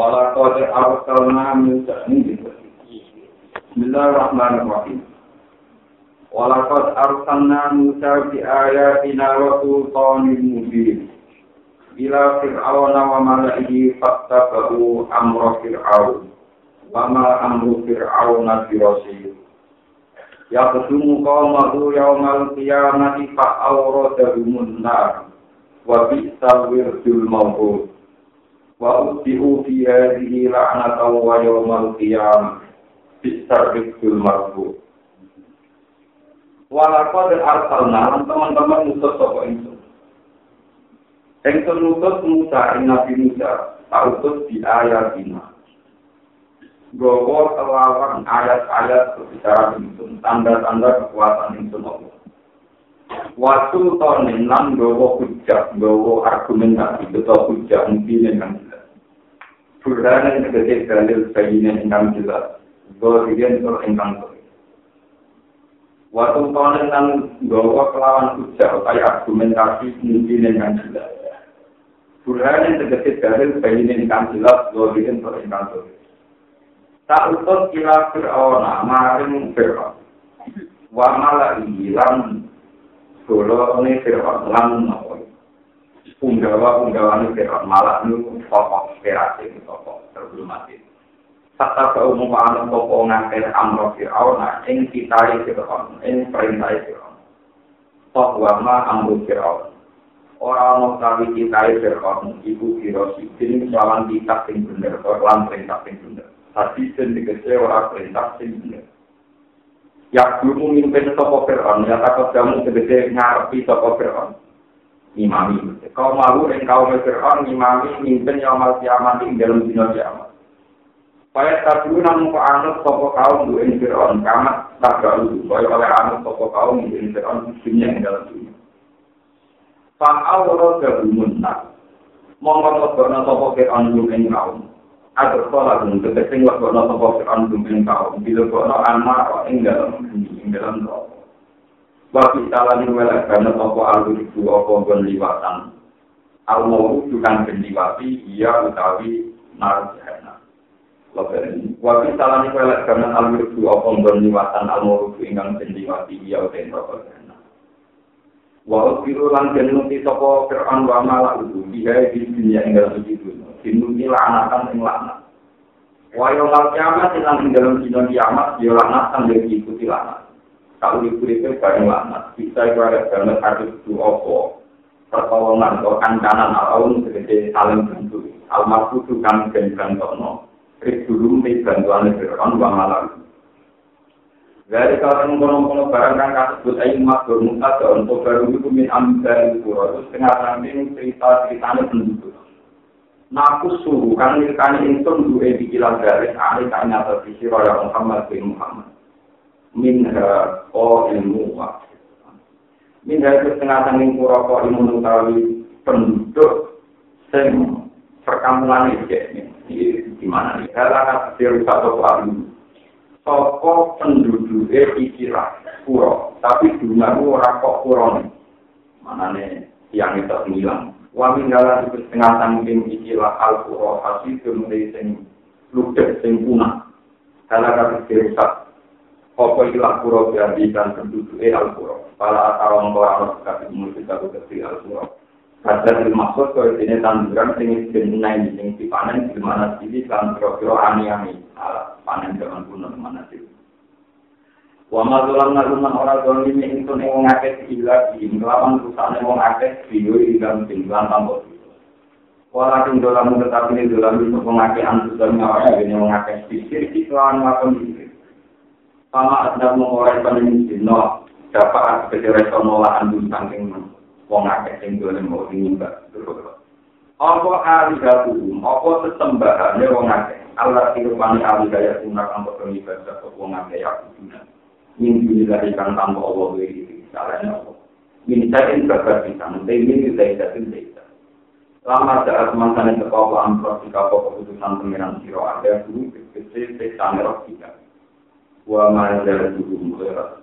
Wala qad arsalna Musa Bismillahirrahmanirrahim. Wala qad arsalna Musa bi ayatina wa sultanin mubin. Ila fir'auna wa mala'ihi fattaba'u amra fir'aun. Wa ma amru fir'auna birasir. Ya kedumu qawmahu yaumal qiyamati fa'awradahumun nar. Wa bi'sal wirdul mawhud. Wa utihu fi hadhihi la'natan wa yawmal qiyamah bisarrikul marfu walaqad arsalna teman-teman mutus sapa ingsun ingsun mutus Musa ing Nabi Musa tautus di ayatina. Gowo kelawan ayat-ayat berbicara ingsun, tanda-tanda kekuatan ingsun Allah. Waktu tahun lan gowo hujah, gowo argumentasi, betul hujah mungkin yang Burhanan tegese dalil bayinan ingkang jelas. Gohirin tur ingkang tur. Waktu tahun dan gawa kelawan hujah, kaya argumentasi mungkin ingkang jelas. Burhanan tegese dalil bayinan ingkang jelas. Gohirin tur ingkang tur. Tak utus kila fir'auna, maring fir'aun. Wa mala'i lan Golo ini fir'aun lan punggawa-punggawa ini fir'aun malah ini tokoh inspirasi tokoh mati. Tata keumum anak tokoh ngakir amro fir'aun ing kitai fir'aun, ing perintah fir'aun. Tok wama amro fir'aun. Orang mau tahu kitai fir'aun, ibu kirosi, ini melawan kitab yang benar, perintah yang benar. Tadi sendiri orang perintah yang benar. Ya, belum mimpin tokoh fir'aun, ya takut kamu segede ngarepi tokoh fir'aun. Imami. Kau malu dan kau Fir'aun imami mimpin yang mal kiamat di dalam dunia kiamat. Supaya tak dulu namun kau anut toko kaum bu Fir'aun kamat tak gaul. Supaya oleh anut toko kaum bu Fir'aun dunia yang dalam dunia. Fa'al roh gabumun tak. Mongko lebokno toko Fir'aun bu kaum. Agar sholat pun ketesing lebokno toko Fir'aun bu kaum. Bila lebokno anak ing dalam ing dalam roh. Wabi salani welek banget apa alur ibu apa gon liwatan. Al mau bukan benliwati iya utawi nar jahana. Wabi salani welek banget alur ibu apa gon liwatan al mau ingkang benliwati iya utawi nar jahana. Wa biru lan jenuti sapa Fir'aun wa malah itu dia di dunia ing dalam itu. Dinuti laknatan ing laknat. Wa yo kiamat ing dalam dina kiamat yo laknatan diikuti laknat. Kalau ibu itu bareng lama, bisa ibarat banget harus itu opo, pertolongan atau kancanan alaun segede saling bantu, almarhum itu kan dan bantono, dulu di bantuan Fir'aun wa malam. Dari kalau mengkono-kono barang kan kasebut ayo mas bermuka untuk baru itu min ambil pura itu setengah samping cerita ceritanya penduduk. Naku suhu kan milikani itu dua dikilang dari atau visi Raya Muhammad bin Muhammad. Minha o ilmu minha itu setengah tanggung pura ko ilmu nutawi penduduk sing perkampungan ini di mana nih? Akan dirusak toko alu toko penduduk ikilah pura. Tapi dunia orang kok pura mana nih yang itu hilang? Wa minggala itu setengah tanggung ikilah al pura hasil kemudian sing ludes sing punah. Kalau akan dirusak Apa ilah pura jadi dan penduduk al-pura. Para atawang orang sekali mulut kita kekesi al-pura. Kadar dimaksud kalau ini tanduran ini jenai ini dipanen di mana sini dan kira-kira ani-ani panen zaman kuno di mana sini. Wa mazulam naruman orang dolim ini itu nih ngakes gila di ngelawan perusahaan yang ngakes video di dalam tinggalan tambah. Walaupun dolam tetapi ini dolam itu mengakes antusan nyawa ini mengakes pikir di lawan ngakon sama ada mengorai pandemi dino dapat resono lahan dulu saking wong akeh sing dole mau nyembah apa alihatu apa sesembahane wong akeh Allah tirupani alihaya sunnah kang kok ibadah kok wong akeh ya kudu min dari kang tanpa Allah wiri salahnya apa minta in bakat kita nanti ini tidak tidak tidak Lama saat mantan yang terbawa amplop jika keputusan pengiran siro ada dulu kecil kecil merah tiga. Wa manjal duhum khairat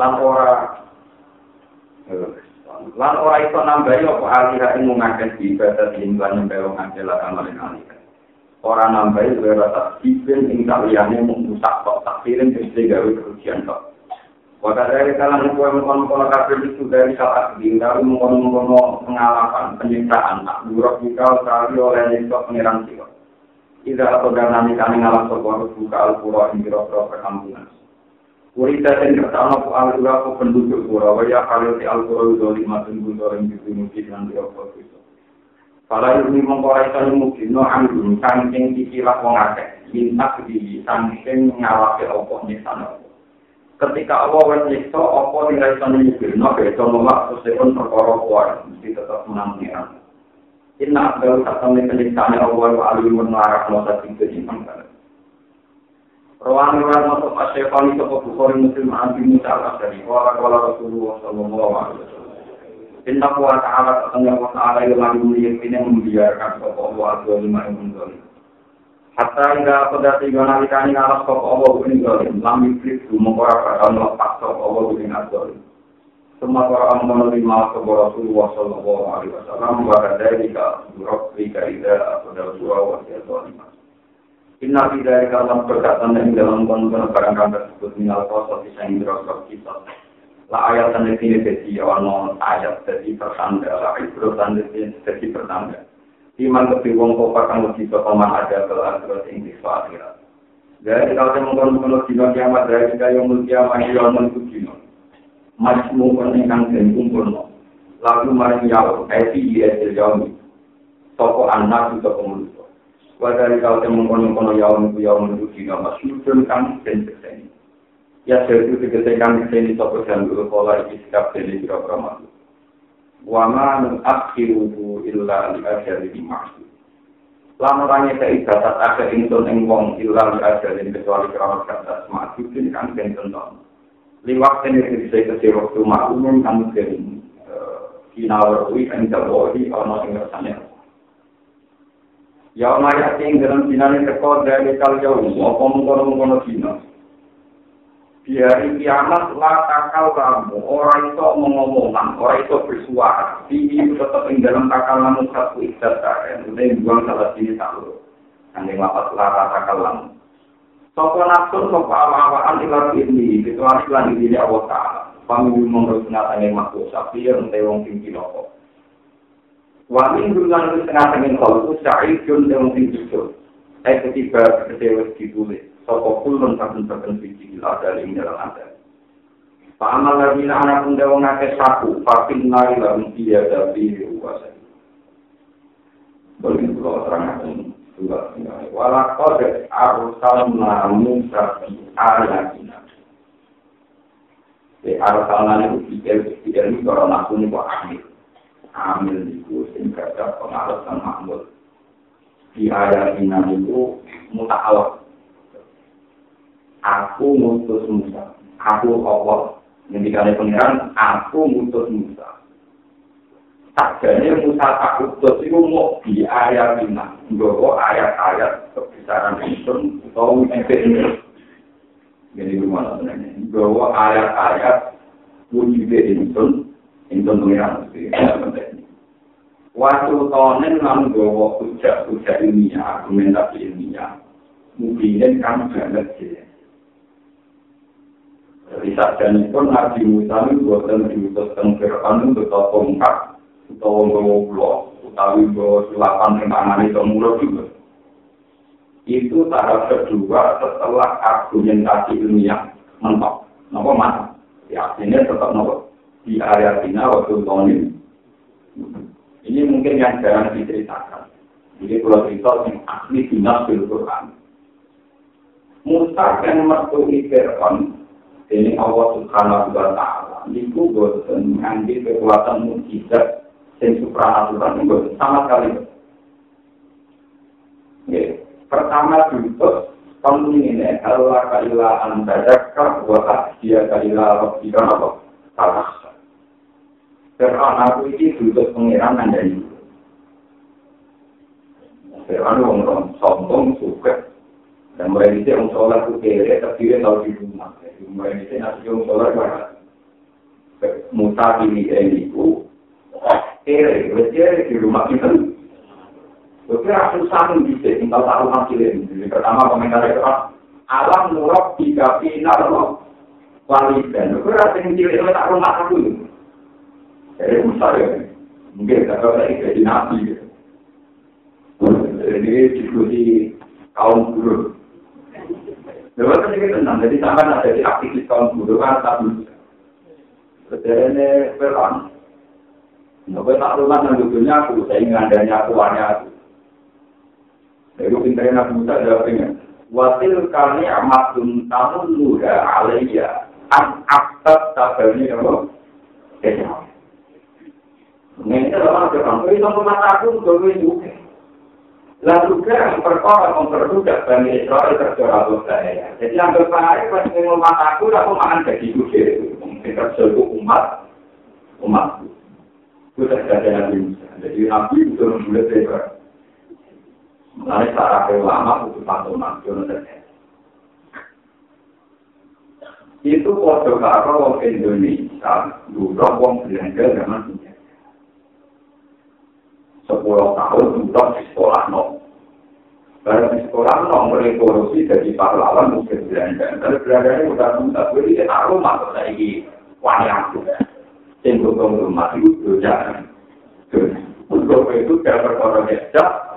lan ora lan ora iso nambahi apa alih ing ngakeh ibadah ing lan wong akeh lan amalin alih Orang nambahi lewat tasbihkan ing kaliannya mengusap kok takdirin mesti gawe kerugian kok. Wadah dari kalangan kue mengkono-kono kafir itu dari saat ini, dari mengkono-kono pengalaman, penyintaan, tak buruk juga sekali oleh nyesok pengiran siwa. Tidak atau nanti kami ngalah sebuah buka al-pura yang kira-kira perkampungan. Urita dan kertana ku al-pura ku penduduk pura, waya kali si al-pura itu lima tunggu dorong di mungkin dan kira-kira itu. Kalau ini mengkorai sani mungkin, no anggun, sangking kicilah wong akeh, minta di sangking ngalahi opo nyesana ketika Allah wes nyiksa apa nilai sana nyikir no beda nolak sesepun perkara kuat mesti tetap menang pengiran inna abdul satu nih penyiksaan Allah wa alimun larak masa tiga jiman kan Rawan riwayat masuk asyafani sopo bukhari muslim anti musa al-asyari wala wala rasulullah sallallahu alaihi wasallam Inna kuwa ta'ala ta'ala wa ta'ala yang lagi mulia membiarkan sopo Allah azza wa lima yang Hatta hingga pada tiga nalikani ngalas kok Allah ini zalim. Lam iblis itu mengkora bakal melepas kok Allah ini zalim. Semua orang menerima sebuah Rasulullah Sallallahu Alaihi Wasallam bahwa dari ka Rabbi kaida pada surah wasiat lima. Inna fi dzalika lam perkataan yang dalam konten barang tersebut minal qasas yang dirosok kisah. La ayat dan ini jadi awan ayat jadi pertanda, la ibro dan jadi pertanda. iman kepi wong kok kang mesti sapa man ada ke akhirat ing di akhirat. Dari kalau saya mengkonon dino kiamat dari kita yang mulia maju yang menuju dino. Majmu peningkang dan kumpul no. Lalu mari yau, eti iya terjauh. Toko anak itu pemuliso. Wadari kalau saya mengkonon yau menuju yau menuju dino, masyurun kang dan keseni. Ya sesuatu kegesekan keseni toko dan dulu pola iskap dan kira-kira makhluk. wa ma nuakhiruhu illa li ajalin maksud. Lan ora nyekei batas akhir ingsun ing wong illa li ajalin kecuali keramat batas maksudin kan ben tentu. Liwat ini bisa kasih waktu maklum kan mungkin kinawar wi kan terwoi ono ing rasane. Ya maya sing dalam dinane teko dari kal jauh apa mungkon-mungkon dina. di hari kiamat lah takal kamu orang itu mengomongan orang itu bersuara ini tetap di dalam takal kamu satu ikat kalian udah buang salah sini tahu yang lapat lara takal kamu Sopo nafsu sopo awal-awalan ilat ini, kecuali lan ini Allah Ta'ala. Pemilu menurut nyatanya makhluk sapi yang tewong tinggi nopo. Wami bulan itu setengah tengin kalau sya'id jun tewong tinggi jun. Eh ketiba kecewa ditulis. Sopo kulun saben saben biji gila dari dalam ada. Pak amal lagi anak pun dewa ngake saku, pakin nari lalu dia dari kuasa. Boleh pulau terang Walau kode arusal namu sapi ayatina. Di arusal namu pikir pikir ini kalau aku nih kok amil, amil itu sehingga ada pengarusan makmur. Di ayatina itu mutawak. aku mutus Musa. Aku Allah. Yang dikali pengiran, aku mutus Musa. Sakjane Musa tak utus itu mau di ayat ini. Bahwa ayat-ayat kebesaran itu atau efek ini. Jadi gimana sebenarnya? Bahwa ayat-ayat wujud itu itu pengiran. Waktu tahun lalu bahwa ujar-ujar ilmiah, argumentasi ilmiah, mungkin kan banget sih. Jadi sajane pun Nabi Musa itu buatan diutus teng Fir'aun untuk atau ngomong utawi bawa sulapan itu murah juga. Itu tahap kedua setelah argumentasi ilmiah mentok. Nopo mana? Ya, ini tetap nopo di area Cina waktu tahun ini. Ini mungkin yang jarang diceritakan. Jadi kalau cerita yang asli dinas bil Quran. Musa kan Fir'aun ini Allah Subhanahu wa taala niku boten ngangge kekuatan mukjizat sing supranatural niku sama sekali. Ya, pertama diutus kamu ini Allah kalila antadaka wa dia kalila rabbika apa? Salah. Karena aku ini diutus pengiran anda ini. Firman orang sombong suka dan mulai itu yang sholat itu kere, tapi dia tahu di rumah. Mulai itu nasi yang sholat mana? Musa ini ini kere, berarti di rumah kita. Oke, aku satu bisa tinggal satu hasil ini. Pertama komentar itu alam nurok tiga final loh. Walidan, oke, rasa yang cilik itu tak rumah aku. Jadi besar ya, mungkin tidak tahu lagi jadi nabi. Jadi diskusi kaum guru. Lalu kan ini tenang, jadi sama ada di aktivis kaum guru kan tak bisa. Jadi ini perang. Nopo tak rumah nang aku, saya ingin adanya aku, aku. Itu pinternya Nabi Musa jawabnya. Wasil kami amatun tamun nuha alaiya an aktab apa? Ya. Ini adalah orang itu sama mataku untuk juga. Lalu juga perkara memperbudak Bani Israel terjora saya. Jadi yang berpahaya pas ngomong mataku, aku makan gaji juga. Mungkin terjadi umat, umatku. Itu terjadi Nabi Musa. Jadi Nabi itu memulai dari Mulai cara ulama butuh pantuman, itu foto karo wong Indonesia. Dulu wong belanja zaman punya sepuluh tahun dulu di sekolah no. Baru di sekolah no korupsi jadi pahlawan mungkin belanja tapi belanjanya udah muda jadi tak rumah lagi wayang tuh cenderung rumah itu tuh jangan untuk itu dia berkorban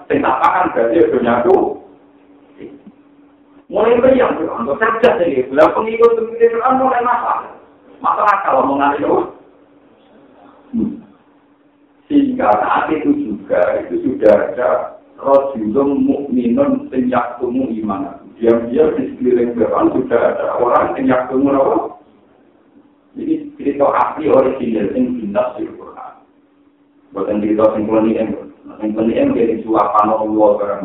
sing tak makan berarti ya dunia itu. Mulai meriang, untuk saja sih, bila pengikut pengikut Islam mulai masalah. Masalah kalau mengalih itu. Hmm. Sehingga saat itu juga, itu sudah ada Rasulullah mukminun sejak temu iman. Diam-diam di sekeliling Quran sudah ada orang sejak temu apa? Jadi cerita asli original yang bintas di Quran. Bukan cerita yang yang yang penting jadi suapan Allah barang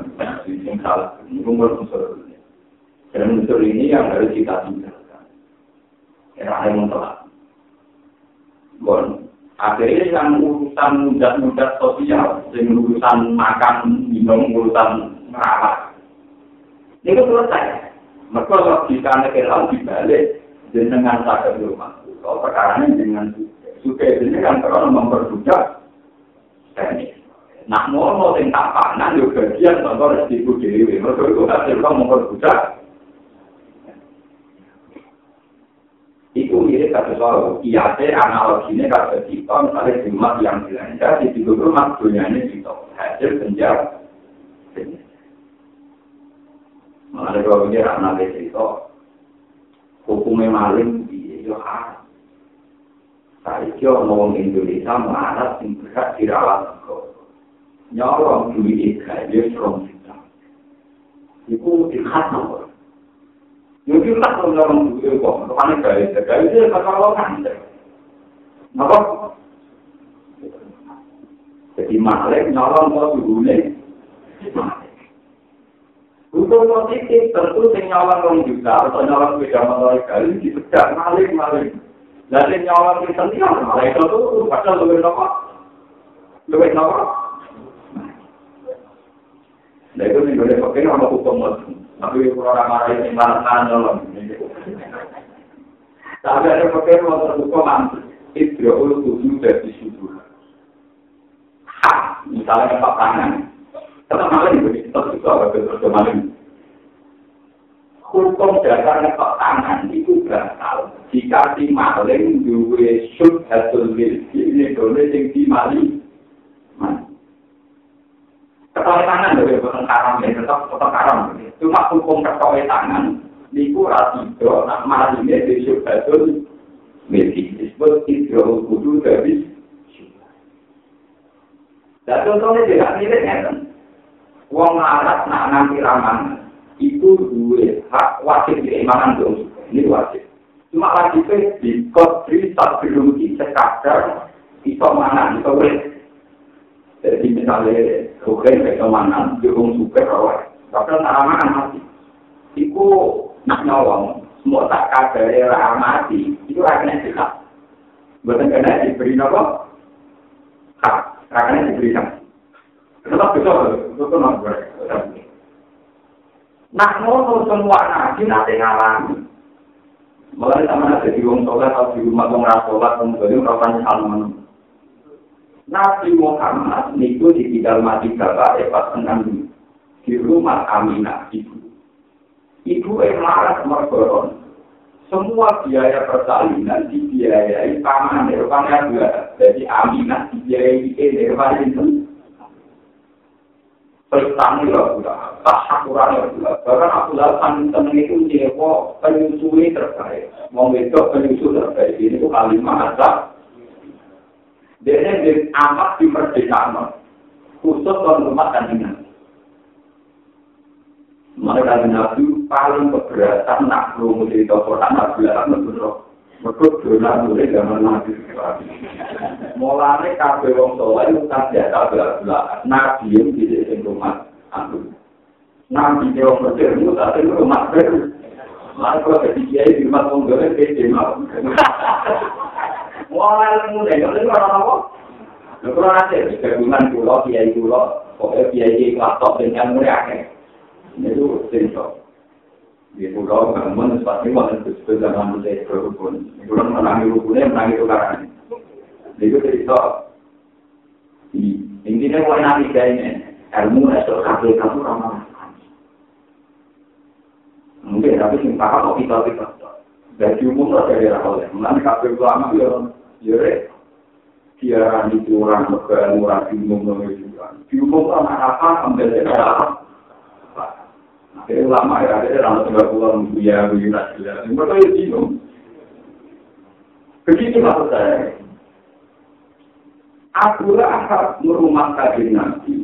yang salah. Ini unsur Dan unsur ini yang harus kita tinggalkan. Era yang telah. Bon, akhirnya yang urusan mudah-mudah sosial, yang urusan makan, minum, urusan merawat. Ini selesai. Mereka logika negara dibalik dengan sakit rumah. Kalau perkara ini dengan suka ini kan karena memperbudak. Nah, ngono sing tak panan yo bagian contoh rezeki dhewe. Iku tak sing mau berbudak. Iku mirip kata soal kiate analoginya kata kita misalnya jimat yang belanja di situ rumah dunyanya kita hasil penjara. Mengenai kalau ini anak cerita hukumnya maling di yo haram. Saya kira orang Indonesia marah sing berat dirawat negara. nyolong duit gaji from kita. Iku dikat nomor. Yo kita kalau nyolong duit kok, kemana gaji? Gaji itu kalau kan. Napa? Jadi malik nyolong kok dulu Untuk positif tentu sing nyolong juta atau nyolong beda motor kali dipecat malik malik. Lalu nyolong di sentian malah itu tuh padahal lebih nopo, lebih nopo. Nah itu nih boleh pakai nama hukum tapi orang marah ini marah nyolong. Tapi ada pakai nama hukum itu ulu tujuh dari subuh. Hak, misalnya pak tangan, tetap malah itu tetap itu apa betul malah. Hukum dasar pak tangan itu batal jika si maling dua sub hasil milki ini boleh yang di maling. Ketolak tangan dari bukan karam ya, tetap tetap karam. Cuma hukum ketolak tangan, niku rasido, nak malimnya di syubatul milki. Disebut hidro kudu dari Dan contohnya juga mirip ya, Wong larat nak nanti raman, itu dua hak wajib diimanan dong. Ini wajib. Cuma wajibnya di kodri tak belum sekadar iso mana, iso Jadi misalnya suka kayak kemana, dukung suka rawat. Tapi tanaman mati. Iku nak nyolong, semua tak kabar era mati, itu akhirnya sikap. Bukan kena diberi nopo, hak, akhirnya diberi hak. Tetap bisa, itu nak Nak ngono semua nabi nanti ngalami. Mulai sama nanti di rumah sholat atau di rumah orang sholat, kemudian orang tanya Nabi Muhammad niku ditinggal mati bapak pas tenang di rumah Aminah ibu. Ibu yang marah mergoron. Semua biaya persalinan dibiayai paman dua. Jadi Aminah dibiayai Nirvana itu. Pertama ya, tak sakuran ya. Bahkan Abdullah Santen itu nyewa penyusui terbaik. Mau penyusul terbaik. Ini tuh kalimat asal. Dia ini amat di merdeka, khusus orang rumah dan dengan. Mereka nabi paling keberatan nak belum cerita Quran nak bilang betul. Betul dolar mulai zaman nabi. Mulai kafe wong soleh utang jasa belas nabi yang di rumah aku. Nabi yang wong kecil itu tak rumah baru. Lalu kalau ketika di rumah wong gede dia mau. Wong ilmu nek ngono ora apa. Lha kula nate gabungan kula kiai kula, pokoke kiai iki laptop sing ilmu akeh. Niku sento. Di kula bangun sepatu wonten disebut zaman mulai berhubung. Kula menangi rukune menangi tukaran. Niku cerita. Intinya kula nanti kayaknya ilmu esok kabeh kamu ramah. Mungkin tapi sing paham kok kita kita. Dari umum lah dari awal ya. Mengenai kabel ulama ya Yore, tiara di kurang ke murah bingung itu kan. Bingung sama apa ambil dari apa? Jadi lama ya, ada orang tua pulang buya buya nasi ya. Mereka itu bingung. Begitu maksud saya. Aku lah merumah kaji nabi.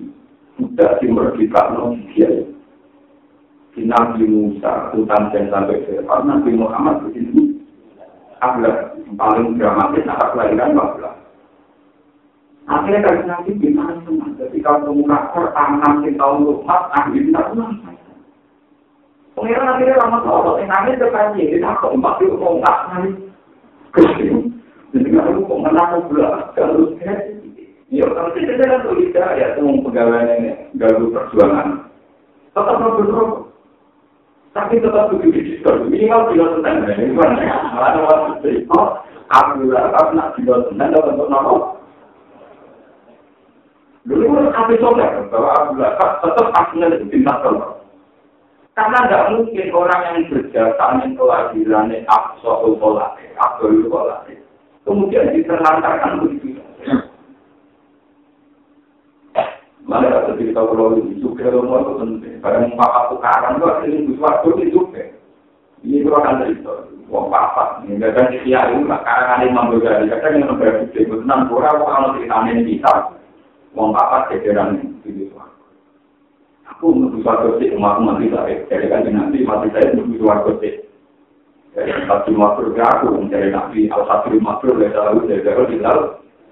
Sudah dimerdekakan oleh dia. Di Nabi Musa, hutan dan sampai ke Nabi Muhammad begini. Ablah, paling dramatis anak kelahiran Ablah. Akhirnya kan nanti gimana? Ketika pemuka Quran nanti tahun lupa, ahli tidak pernah. Pengiran akhirnya lama tahu, yang nangis terkait ini, aku empat puluh pemuka nanti. Kesini, jadi nggak kok menang Ablah, kalau Ya, kalau tidak ada tulis ya, itu pegawai yang gagal perjuangan. Tetap berdoa. tapi tetap begitu diskon. Minimal tiga tentang ini, malah waktu itu, Alhamdulillah, kalau nak tiga tentang, dapat untuk nama. Dulu pun kami sobek, bahwa Alhamdulillah, tetap aslinya itu bintang. Karena tidak mungkin orang yang berjasa dengan kelahirannya Aksa Ulkolate, Abdul Ulkolate, kemudian diterlantarkan begitu. Mana ada cerita kalau itu juga rumah itu penting. Pada tukaran itu asli itu suatu itu juga. Ini itu akan cerita. Wong papa, ini kadang kiai lah. Karena ada imam bergari, kadang yang berarti itu enam puluh kalau cerita ini kita. Wong papa kejaran itu suatu. Aku menuju suatu sih, umatku mati saya. Jadi kan nanti mati saya menuju suatu sih. Jadi satu makhluk aku mencari nabi al satu makhluk dari laut dari laut di laut.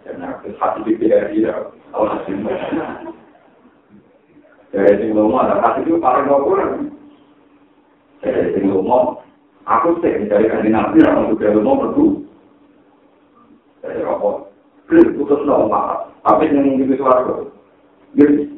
Dan aku hati pikir dari laut. Allah Dari sing lomo ada kasih itu paling nopo Dari sing lomo, aku sih dari kandidat nabi orang juga lomo berdua. Dari apa? Beli putus lomo tapi yang itu suara Jadi,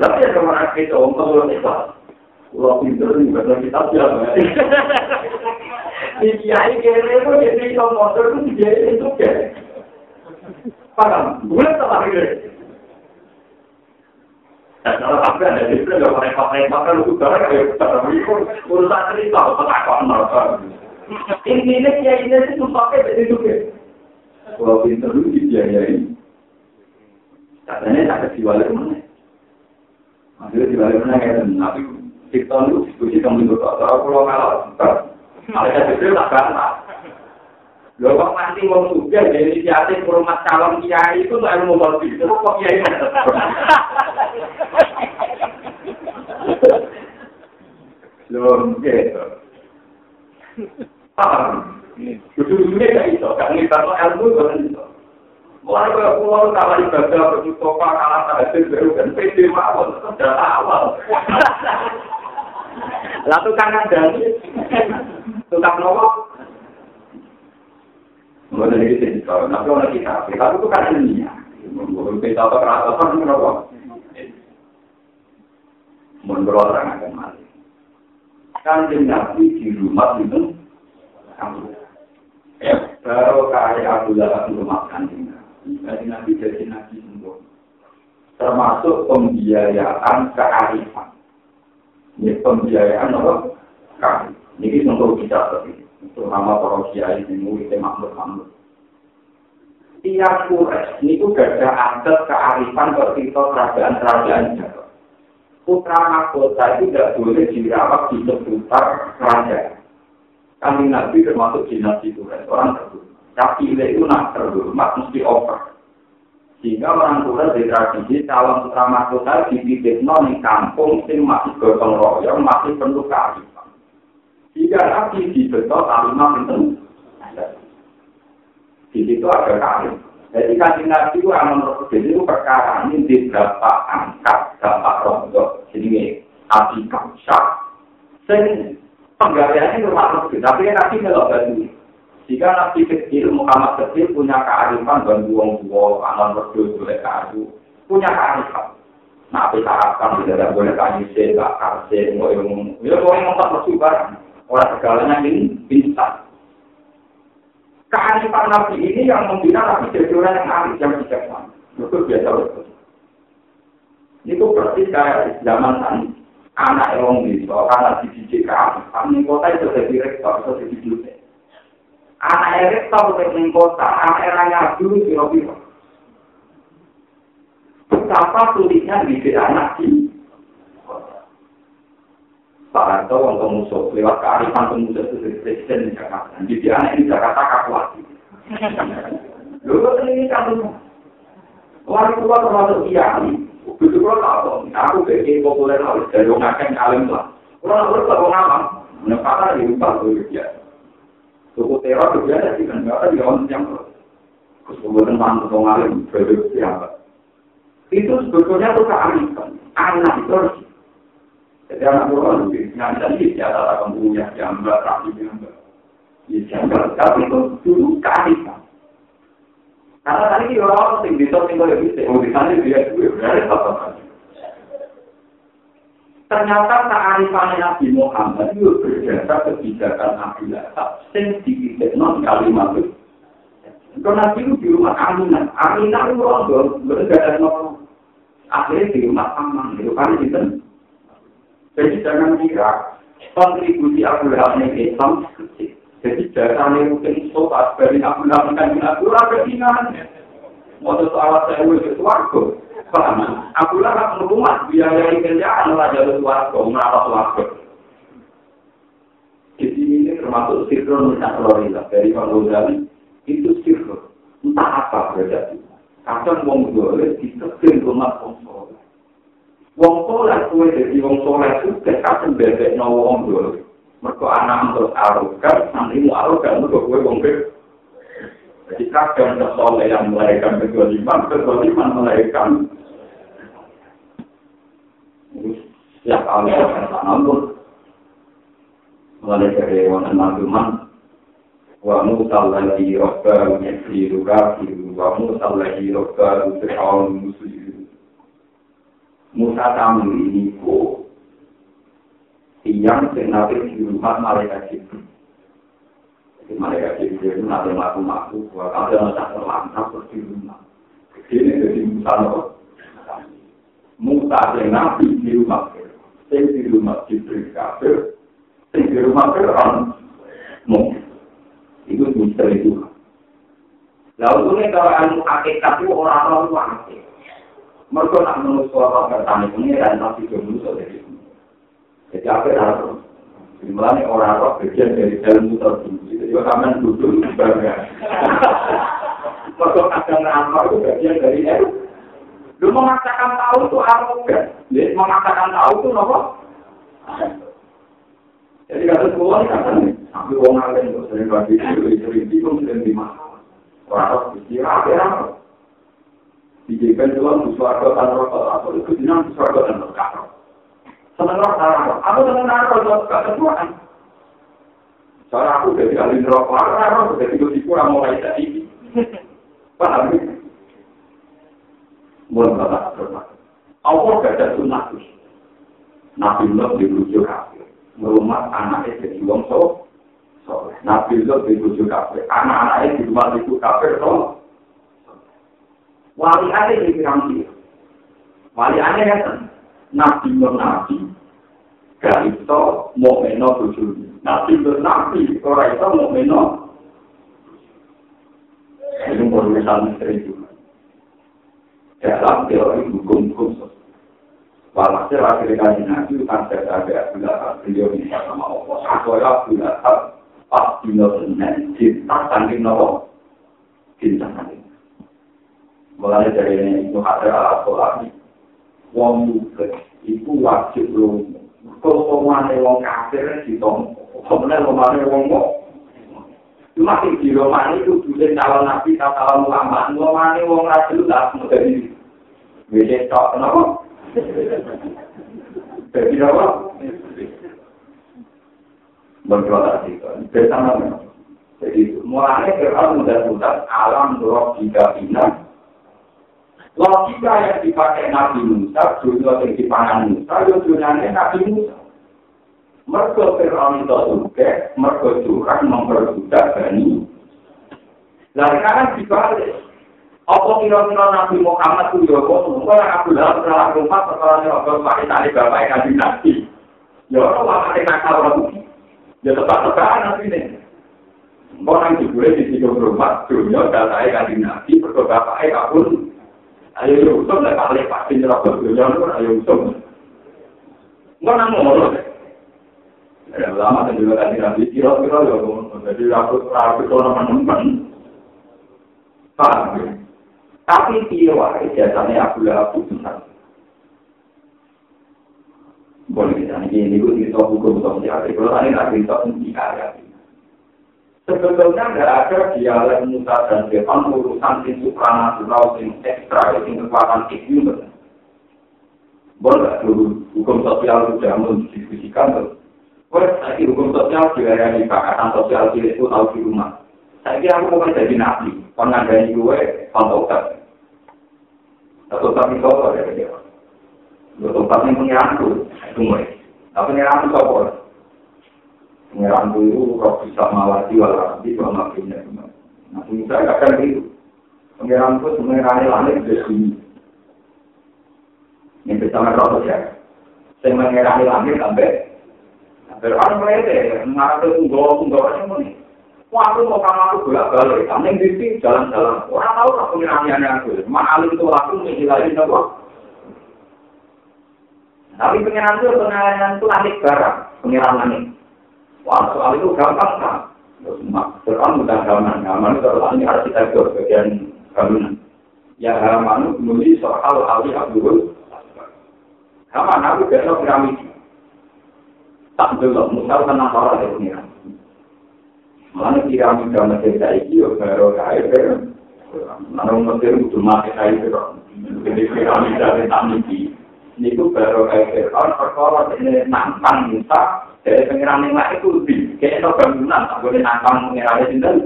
Tapi ada orang kita om telur itu, kalau pintar ini betul kita siapa? Di kiai kere itu jadi motor itu jadi itu kere. Paham? Tak lagi? Dan kalau sampai ada di sini, kalau repot-repot kan lu barang kayak urusan cerita, petakon mereka. Intinya ya ini sih pakai dari juga. Kalau pinter lu dibiayai, katanya tak kasih balik mana? Maksudnya di balik mana kayak tapi kita lu diskusi kamu itu kalau kalau kalau malaikat itu tak bantah. Lho kok mati wong sugih dari inisiatif rumah calon kiai itu tak ilmu mobil. Kok kiai Lho, gitu. Paham? Kudu-kudunya gak iso, gak ngitar ilmu kan Mulai ke pulau kalah ibadah berjutopa kalah tahajud baru kan pede mawon sudah awal. Lah tukang ngandani, tukang nopo. Mulai dari sini kalau nanti orang kita, kita itu kan ya. Mungkin kita tahu rasa apa nopo. Menurut orang akan mati. Kan nabi di rumah itu, baru kaya Abu Lahab rumah kanjeng Nabi. Nabi jadi nabi sempurna. Termasuk pembiayaan kearifan. Ini pembiayaan apa? Kami. Ini untuk kita itu. Terutama para kiai ini murid makhluk makhluk. Tiap kures ini juga ada adat kearifan ketika kerajaan-kerajaan Jawa. Putra mahkota itu tidak boleh dirawat di seputar kerajaan. Kami Nabi termasuk dinasti Quraisy orang terhormat. Tapi itu nak terhormat mesti over. Sehingga orang tua di tradisi calon putra mahkota dibidik di kampung sing masih gotong royong masih penuh kearifan. Jika nabi dibetul kalimat itu, di situ ada karir. Jadi kasih nabi itu aman jadi itu perkara ini di berapa angkat dampak rondo. Jadi api kamsak. Sing penggaliannya rumah tapi nabi melok batu. Jika Nabi kecil, Muhammad kecil punya kearifan dan buang-buang, alam berdua boleh kayu, punya kearifan. Nah, kita akan tidak boleh kayu sih, gak kasih, mau yang ya mau yang tak bersubar, orang segalanya ini bisa. Kearifan Nabi ini yang membina Nabi jadi orang yang arif, yang bijaksana. Itu biasa betul. Itu persis kayak zaman tadi. Anak yang bisa, karena dididik kearifan, ini kota itu jadi rektor, itu jadi dosen. Anak erik ke ning kota, anak eranya dulu kira-kira. Betapa sulitnya didik anak di Pak Harto untuk musuh lewat kearifan pemuda itu presiden di Jakarta. Jadi anak di Jakarta kakuati. Lalu ini kan Wali tua termasuk kiai, begitu kalau tahu, aku kayak populer harus dari orang akan alim lah. Kalau harus tahu nama, menempatkan di rumah itu biasa. Suku teror juga ada di negara di orang yang kemudian mantu ngalim berbeda siapa. Itu sebetulnya itu kearifan. Anak itu harus jadi anak orang lebih nyanyi di atas akan punya gambar, rapi gambar. Ya gambar, tapi itu dulu kearifan. Karena tadi orang yang bisa tinggal di sini, oh di sana dia juga berarti apa Ternyata kearifan Nabi Muhammad itu berdasar kebijakan Nabi Lahab. Dikitik non kalimat itu. Karena Nabi itu di rumah Aminah. Aminah itu orang berbeda non. Akhirnya di rumah aman. Itu kan itu. Jadi jangan kira kontribusi Abu Lahab ini Islam. Jadi dasarnya mungkin sobat dari Abu Lahab kan Abu Lahab ketinggalan. Mau soal saya itu suaraku. Paham? Aku lah kan rumah biaya kerjaan lah jalur suaraku, merata suaraku. Di sini ini termasuk sinkron minta Florida dari Pak Ghazali itu sinkron. Entah apa berarti. Kadang wong boleh ditekin rumah wong soleh. Wong soleh kue jadi wong soleh juga kadang bebek no wong boleh. Mereka anak untuk arugan, nanti mau arugan, mereka kue wong bebek. Jadi kadang kesoleh yang melahirkan kedoliman, kedoliman melahirkan Ya kalau kita nampun, mulai dari wonten naduman, wa musal lagi rokka yasiru kafiru, wa musal lagi rokka fir'aun muslimu. Musa tamu ini ku, yang senapir di rumah malaikat Jibril. Jadi malaikat Jibril itu nanti maku-maku, kalau ada masalah terlantar terus di rumah. Ini jadi Musa Musa yang nabi di rumah sing di rumah Jibril kafir, sing di rumah Fir'aun mungkin. Itu misteri itu. Lalu ini kalau ilmu hakikat itu orang-orang itu hakikat. Mereka nak menurut suara bertani pengiran tapi belum dari itu. Jadi apa harus? Dimulai orang-orang bagian dari dalam muter dulu. Jadi kamen duduk bagian. Mereka kadang ngamar itu bagian dari itu. Lu memaksakan tahu itu arogan. Ya, memaksakan tahu itu nopo. Jadi kata semua kata aku wong alim tuh sering bagi itu, sering bingung, sering di mana. Orang harus dikira apa Dijadikan suarga dan rokok, atau itu dinam di suarga dan. Senang rokok, aku senang rokok, gak ketuaan. Soalnya aku jadi ahli rokok, aku jadi gue kurang mulai tadi. Paham? Mulai batas berbatas. Allah gak ada sunnah Nabi Lot dibujuk kafir. Merumat anaknya jadi wong so. Nabi Lot dibujuk kafir. Anak-anaknya di rumah itu kafir so. Wali ada di pirang dia. Wali ada ya kan. Nabi Lot Nabi. Gak itu mau meno bujuk. Nabi Lot Nabi. Orang itu mau meno. Ini baru misalnya sering juga. Dalam teori hukum-hukum. Walhasil akhirnya kaji nabi kan saya ada bilang beliau ini sama Allah. Supaya bilang pas dino senen cinta saking nopo cinta saking. Mulai dari ini itu ada alat kolami. Wong muka itu wajib belum. Kalau pemane wong kafir di tom, pemane pemane wong mo. Cuma di Roman itu dulu calon nabi, calon ulama, pemane wong rajin lah, dari Wede tok kenapa? Jadi apa? Berdoa tadi kan. Bersama Jadi mulanya Fir'aun mudah-mudah alam logika ina. Logika yang dipakai Nabi Musa, dunia yang dipakai Musa, itu dunianya Nabi Musa. Mereka Fir'aun itu juga, mereka curang memperbudak Bani. Lalu kan dibalik. Apa kira-kira Nabi Muhammad itu ya kok semua yang aku dalam dalam rumah perkara apa pakai tali bapak yang nabi. Ya orang lama yang nakal orang Ya tepat-tepat nabi ini. Orang di gue di situ rumah dunia data yang nabi perkara bapak kabur. Ayo ya usum lah kali pasti nyerobot dunia ayo usum. Enggak nang ngomong. Ya lama kan juga tadi nabi kira-kira ya jadi aku aku teman-teman. Paham ya? Tapi dia wae jasanya aku lah aku benar. Boleh kita ini ini gue cerita hukum sosial. Kalau tadi nggak cerita tentang kaya. Sebetulnya nggak ada dialek Musa dan Stefan urusan sing supranatural, sing ekstra, sing kekuatan itu. Boleh dulu hukum sosial sudah mendiskusikan tuh. Wes, lagi hukum sosial juga yang dipakatan sosial itu tahu di rumah. Kira aku mau jadi nabi, pengandani gue, pantaukan. Atau tapi kau dia. Lo tempat yang pengiranku, mulai. Tapi pengiranku kau Pengiranku itu kau bisa mawati walau nanti kalau makinnya. Nah, saya akan itu. Pengiranku sebenarnya langit di sini. Yang bersama kau ya. Saya mengirani langit sampai Berarti mereka mengarah ke tunggu-tunggu yang ini. Wah, aku mau kamu aku bolak balik, yang di jalan-jalan. Orang tahu lah pengirahannya aku. Mahalin itu aku menghilangin apa? Tapi pengirahan itu pengirahan itu langit barang, pengirahan langit. Wah, soal itu gampang kan? Sekarang bukan gampang, gampang itu langit arsitektur bagian bangunan. Ya halaman menulis soal ahli Abdul. Halaman aku besok piramid. Tak belum, misal tenang dari pengirahan. Mana piramida Mesir saiki yo baru kae bae. Nang Mesir kudu mati kae karo. Jadi piramida tentang iki. Niku baru kae Fir'aun perkara ini nantang Musa dari pengiran yang lain itu lebih kayak no bangunan tak boleh nantang pengiran sinten.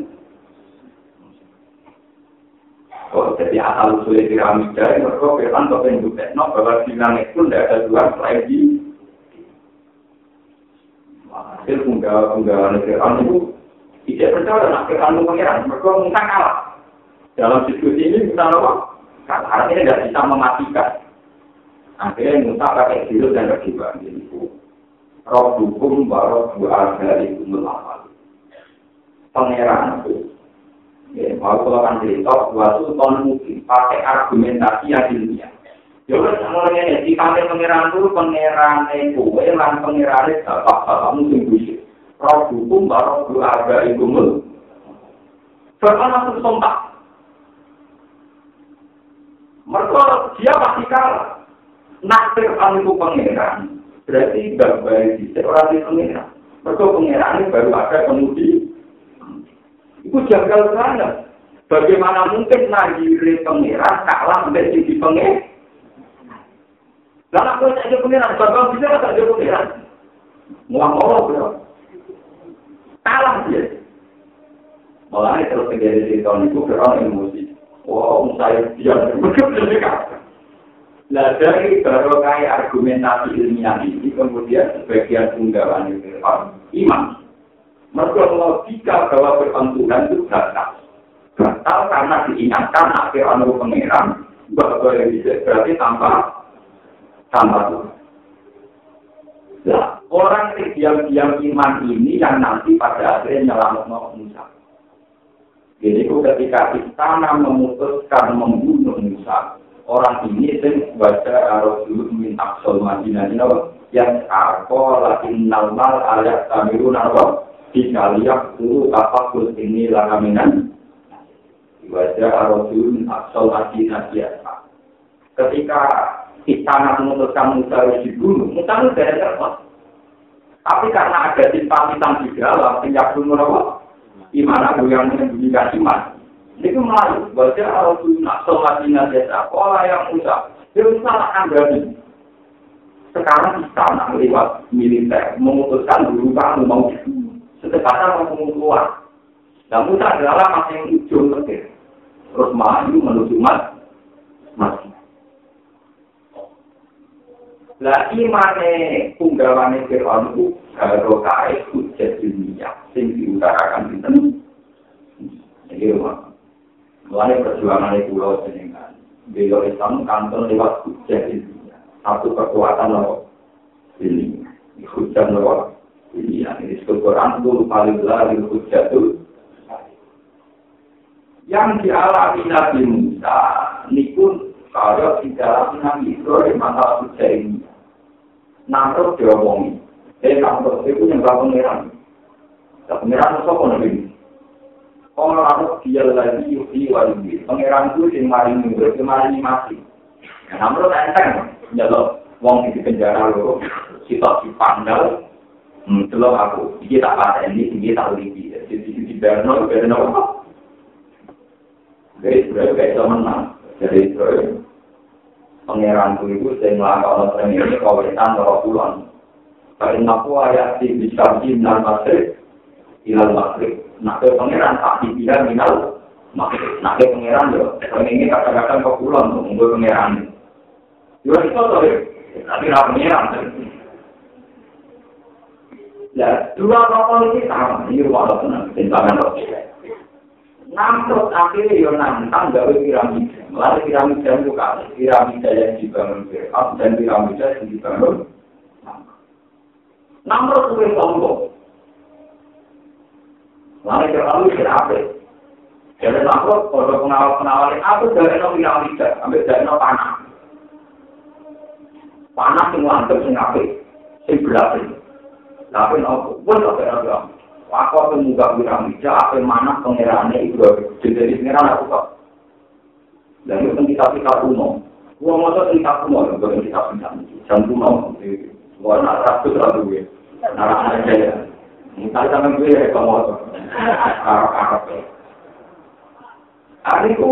Oh, jadi asal usul piramida mereka Fir'aun kok pengen no bahwa di langit pun tidak ada dua selain di hasil unggahan Fir'aun itu tidak percaya nak kekandung pangeran, mereka Musa kalah. Dalam diskusi ini Musa apa? Kalah. Artinya tidak bisa mematikan. Akhirnya Musa pakai silut dan berkibar. Roh hukum baru dua dari. Pangeran itu. Ya, mau kalau kan cerita, suatu tahun mungkin pakai argumentasi yang ilmiah. Ya wes mulai ini, di pantai pangeran itu pangeran itu, lan pangeran itu, bapak-bapak mungkin busuk. roh hukum baru keluarga ibu mul. Bahkan langsung sontak. Mereka dia pasti kalah. Nasir itu pangeran. Berarti gak baik di orang di pangeran. Mereka ini baru ada kemudi. Itu janggal banget. Bagaimana mungkin nagiri pengiran kalah sampai di pengiran? Lalu aku tak jadi pengiran, bagaimana bisa tak jadi pengiran? Muang Allah bro. Kalah dia. Malah terus terjadi di tahun itu, orang emosi. Wah, saya diam, begitu Nah dari kayak argumentasi ilmiah ini kemudian sebagian unggawan itu iman. Mereka logika bahwa pertentuan itu batal. Batal karena diingatkan akhir anu pangeran bahwa yang bisa berarti tanpa tanpa Tuhan. Nah, orang diam-diam iman ini yang nanti pada akhirnya nyelamat Musa. Jadi ketika istana memutuskan membunuh Musa, orang ini sing baca Rasul min Aqsal Madinah ini apa? Yang aku lagi normal ayat tamiru apa? Dikaliak dulu apa kul ini lakaminan. Baca Rasul min Aqsal Madinah biasa. Ketika istana memutuskan Musa dibunuh, Musa itu dari terpas. Tapi karena ada simpatisan di dalam, sejak dulu apa? Iman aku yang menyembunyikan iman. Itu malu, baca Rasul nak sholatnya desa, pola yang usah. Dia salah berani. Sekarang istana lewat militer memutuskan dulu kamu mau secepatnya mau keluar. Dan Musa adalah masih yang ujung terakhir. Terus maju menuju mat, mati. Lah imane punggawane Fir'aun itu karo kae hujat dunia sing diutarakan pinten. Jadi rumah. Mulai perjuangan itu pulau jenengan. Beliau Islam kantor lewat hujan ini. Satu kekuatan loh. Ini. Hujan loh. Ini yang disebut Quran itu paling lari hujan itu. Yang dialami Nabi Musa, ini pun di dalam Nabi Ibrahim masalah hujan ini. Namrud diomongi. Eh, Namrud itu yang gak pengeran. Gak pengeran itu apa Nabi Kalau aku dia lagi yuki wali, pangeran itu yang maring mundur, yang maring mati. Ya, namun enteng, ya lo, wong di penjara lo, kita di pandal, hmm, lo aku, ini tak ada ini, ini tak lagi, jadi di Berno, Berno, jadi Israel kayak itu menang, jadi Israel, pangeran itu saya melakukan orang ini, kawasan orang pulang, karena aku ayat di bisa di Masjid, ilal Masjid, nak ke pangeran tak dibilang minal nak ke pangeran yo ini kata-kata kok pulang untuk nunggu pangeran. Yo itu tuh tapi nak pangeran ya. Dua kapal ini sama. Ini walau tenang. Tindakan kok Namrud akhirnya yo nantang gawe piramida. Melalui piramida itu kali, piramida yang dibangun Fir'aun dan piramida yang dibangun Namrud itu sombong. Lalu kita lalu kita apa? Jadi aku kalau pengawal pengawal aku dari nol tidak, ambil dari nol panah. Panah yang lantai sing apa? Sing berat ini. Tapi aku pun tak ada bilang. Aku akan muka bilang bisa apa mana pangerannya itu jadi pangeran aku kok. Dan itu kita kita kuno. Gua mau tuh kita kuno, bukan kita kita jam kuno. Gua nak ratus ratus gue. Narang aja ya. Misalnya sama gue ya kamu Arab-Arab. Hari itu,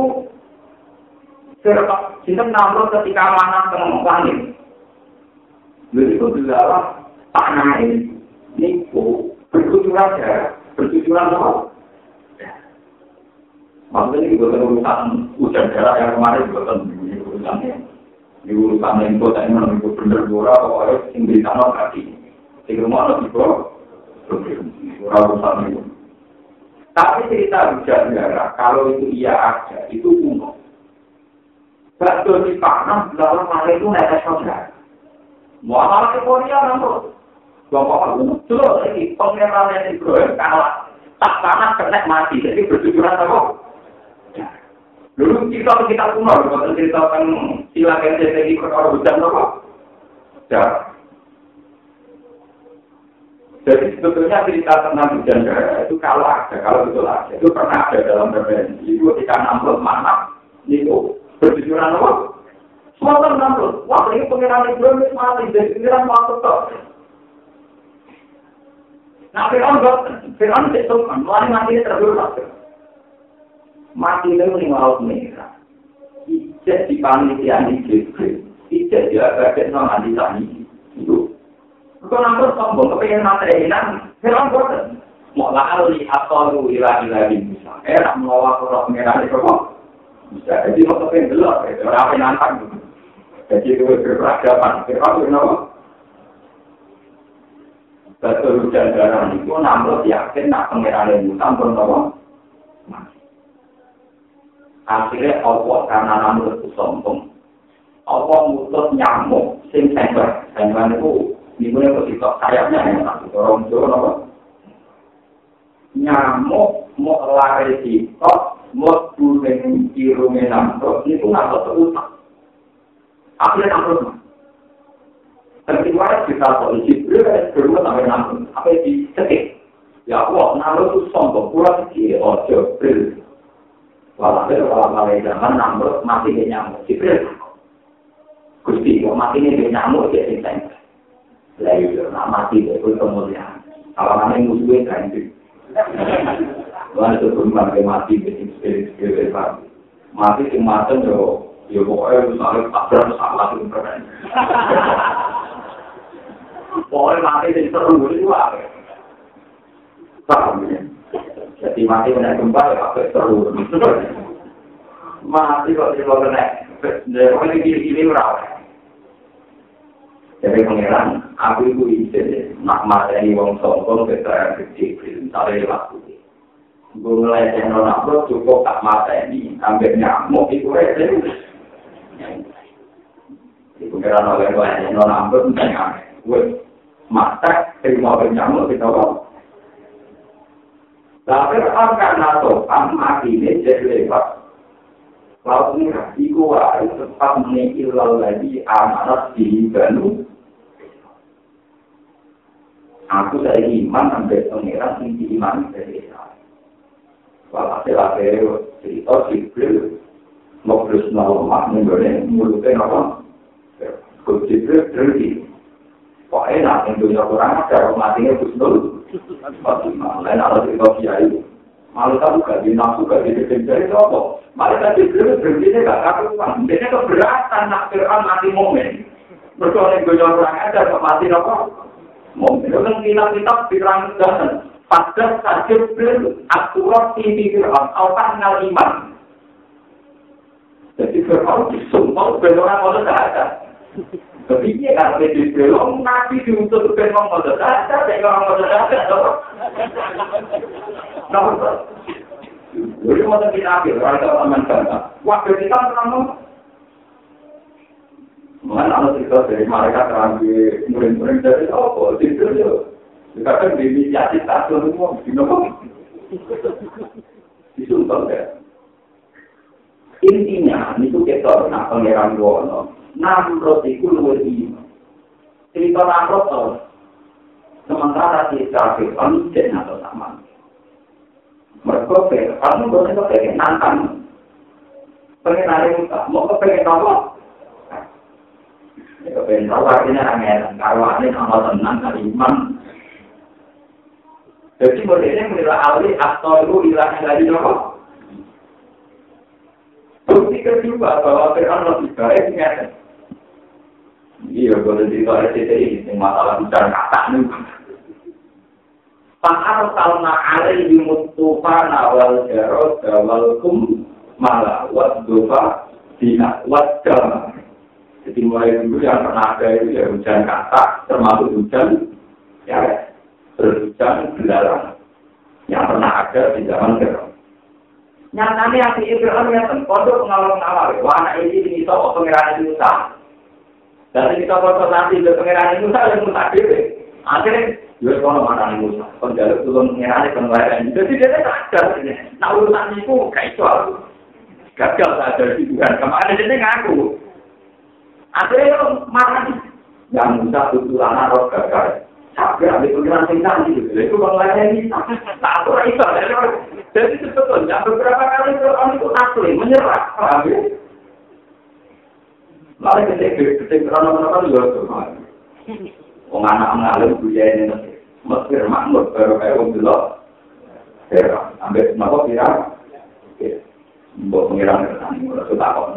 Sinten Namrud ketika mana tengah langit. Lalu itu adalah tanah ini, niku berkucuran ya, berkucuran apa? Maksudnya ini bukan urusan hujan darah yang kemarin bukan urusan di urusan yang kota ini menurut bener dora pokoknya sing di tanah kaki. Sing rumah lebih kok. Tapi cerita hujan darah, kalau itu iya ada, itu kuno. Bakso di panah, dalam hal itu naik saudara. Mau malah ke Korea namun. Bapak itu lagi pengenalan yang digoyang kalah. Tak panas kena mati, jadi berjujuran apa? Dulu kita kita kuno, kalau cerita tentang sila di kota hujan apa? Ya, Jadi sebetulnya cerita tentang hujan darah itu kalau ada, kalau betul ada, itu pernah ada dalam referensi. Itu ketika namrud mana, itu berjujuran apa? Semua namrud. Wah ini pengiran Ibrahim mati, jadi pengiran waktu kok. Nah, Fir'aun enggak, Fir'aun itu kan, mulai mati terlalu lama. mati itu ning laut merah. Ijek di panitia di Jibril. Ijek dia bagian sama di tani. Itu. Kau nampak sombong, kepengen materi ini, heran boten. Mau lali atau lu ilah ilah di Musa. Enak mengawal roh merah itu kok. Bisa jadi mau kepengen gelap, itu rapi nantang. Jadi itu berperadaban. Kira-kira kenapa? Betul hujan darah itu nampak yakin nak pengiran Musa pun apa? Akhirnya Allah karena nampak itu sombong. Allah mutus nyamuk sing sengber. Sengber itu Dimulai ketika sayapnya yang satu orang Jawa apa? Nyamuk mau lari kita, mau buling kirungnya nampak, itu nggak terutak. Akhirnya nampak. Ketika kita polisi, beliau berdua sampai nampak, apa di sekik. Ya Allah, nampak itu sombong, kurang kiri, ojo. Walhasil kalau mulai zaman nampak mati nyamuk, Jibril. Gusti, mati ini nyamuk, dia sing Lah iya, nak mati deh, kuwi kemuliaan. Kalau yang musuhnya itu. Wah, itu mati mati, jadi spirit-spirit mati. Mati sing mateng yo, yo pokoknya misalnya tabrak salah itu keren. Pokoknya mati sing seru itu? Paham ya? Jadi mati kena gempa ya apa seru. Mati kok tidak kena. Jadi gini-gini berapa? Jadi pengiran, aku itu izin, nak materi wong sombong ke saya kecil, misalnya waktu ini. Gue mulai channel aku cukup tak materi, ambil nyamuk, itu aja. Di pengiran oleh gue channel aku, misalnya, gue masak, terima nyamuk, kita bawa. Tapi orang karena topan, mati ini jadi lewat. Lalu ini, iku harus tetap menikil lagi amanat di Banu aku dari iman sampai pengiran tinggi iman dari Israel. Walhasil akhirnya cerita Jibril ngobrol sama lemah menggoleh mulutnya apa? Kut Jibril terjadi. Kok enak yang dunia kurang ada matinya Gusnul. Fatimah, lain ala cerita kiai. Malah kamu gak di nafsu, gak di dari itu apa? Malah tadi Jibril berhenti gak karuan. Dia keberatan nak Fir'aun mati momen. Berkata yang dunia kurang ada mati apa? Mungkin orang kitab-kitab pirang dan pada saja bel aturan tinggi Fir'aun, Allah ngal iman. Jadi Fir'aun disumpah ben orang mau ada. Tapi dia kan lebih belum nabi orang mau ada, ben orang mau ada. Nah, jadi mau kita ambil, orang itu aman Waktu kita pernah Mana ada cerita dari mereka terambil murid-murid dari apa? Itu ya. Kita kan inisiasi satu semua, di nomor. Disumpah ya. Intinya, itu kita nak pangeran Wono. Namrod itu luar iman. Cerita Namrod tau. Sementara kita Fir'aun dan atau sama. Mereka Fir'aun boleh kepengen nantang. Pengen ada muka, mau kepengen apa? kepengen tahu artinya angin kalau ada sama tenang kali iman jadi modelnya menilai ahli atau itu hilangnya dari nopo bukti kedua bahwa Fir'aun lebih baik ingat iya boleh cerita RCTI masalah bicara kata nih Pakar salna alaihi mutufana wal jarod wal kum malah wat dofa dina wat jama Jadi mulai dulu yang pernah ada itu ya hujan kata, termasuk hujan ya berhujan belarang yang pernah ada di zaman Fir'aun. Nyatanya yang di Fir'aun ya pondok pengawal-pengawal, wah anak ini ini tahu pengiran Musa. Dan kita foto nanti ke pengiran Musa yang Musa diri. Akhirnya Yus kono mana nih Musa, penjaluk turun pengiran pengiran. Jadi dia tak ada ini. Nah urusan itu kayak itu gagal saja di Tuhan. Kemarin dia ngaku. Akhirnya marah yang mudah tutulan arah gagal. Sampai ambil pengiran tinggal gitu. Itu bang lainnya bisa. Tak apa itu. Jadi sebetulnya beberapa kali orang itu asli menyerah. Ya? Lalu tuh. Wong anak mengalir budaya ini Mesir. Makmur baru kayak wong dulu. Ambil kenapa pirang? Mbok pengiran kersane ora suka kok.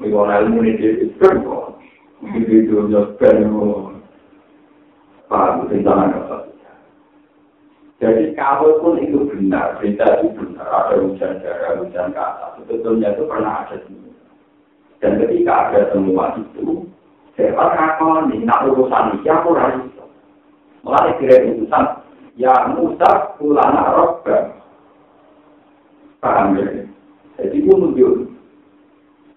Iku ora ilmu ini dhewe kok. Iki itu yo kan Pak, tentang apa? Jadi kalau pun itu benar, berita itu benar, ada hujan darah, hujan kata, sebetulnya itu pernah ada semua. Dan ketika ada semua itu, saya akan ini, nak urusan ini, aku raih. Mulai kira urusan, ya Musa ulana robbah. Paham ya? Jadi itu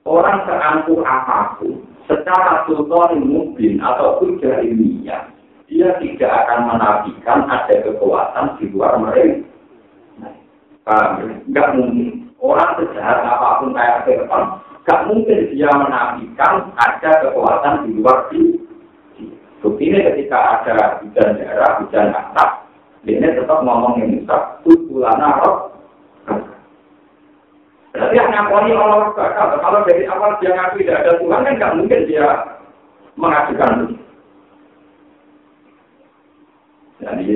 orang seangkuh apa pun, secara sultan mungkin ataupun ilmiah, dia tidak akan menafikan ada kekuatan di luar mereka. Enggak mungkin. Orang sejahat apa pun kayak Firman, enggak mungkin dia menafikan ada kekuatan di luar di Buktinya ketika ada hujan darah, hujan asap, ini tetap ngomong yang Musa, Tulana roh. Berarti yang ngakoni Allah bakal, kalau dari awal dia ngaku tidak ada Tuhan, kan nggak mungkin dia mengajukan itu. Jadi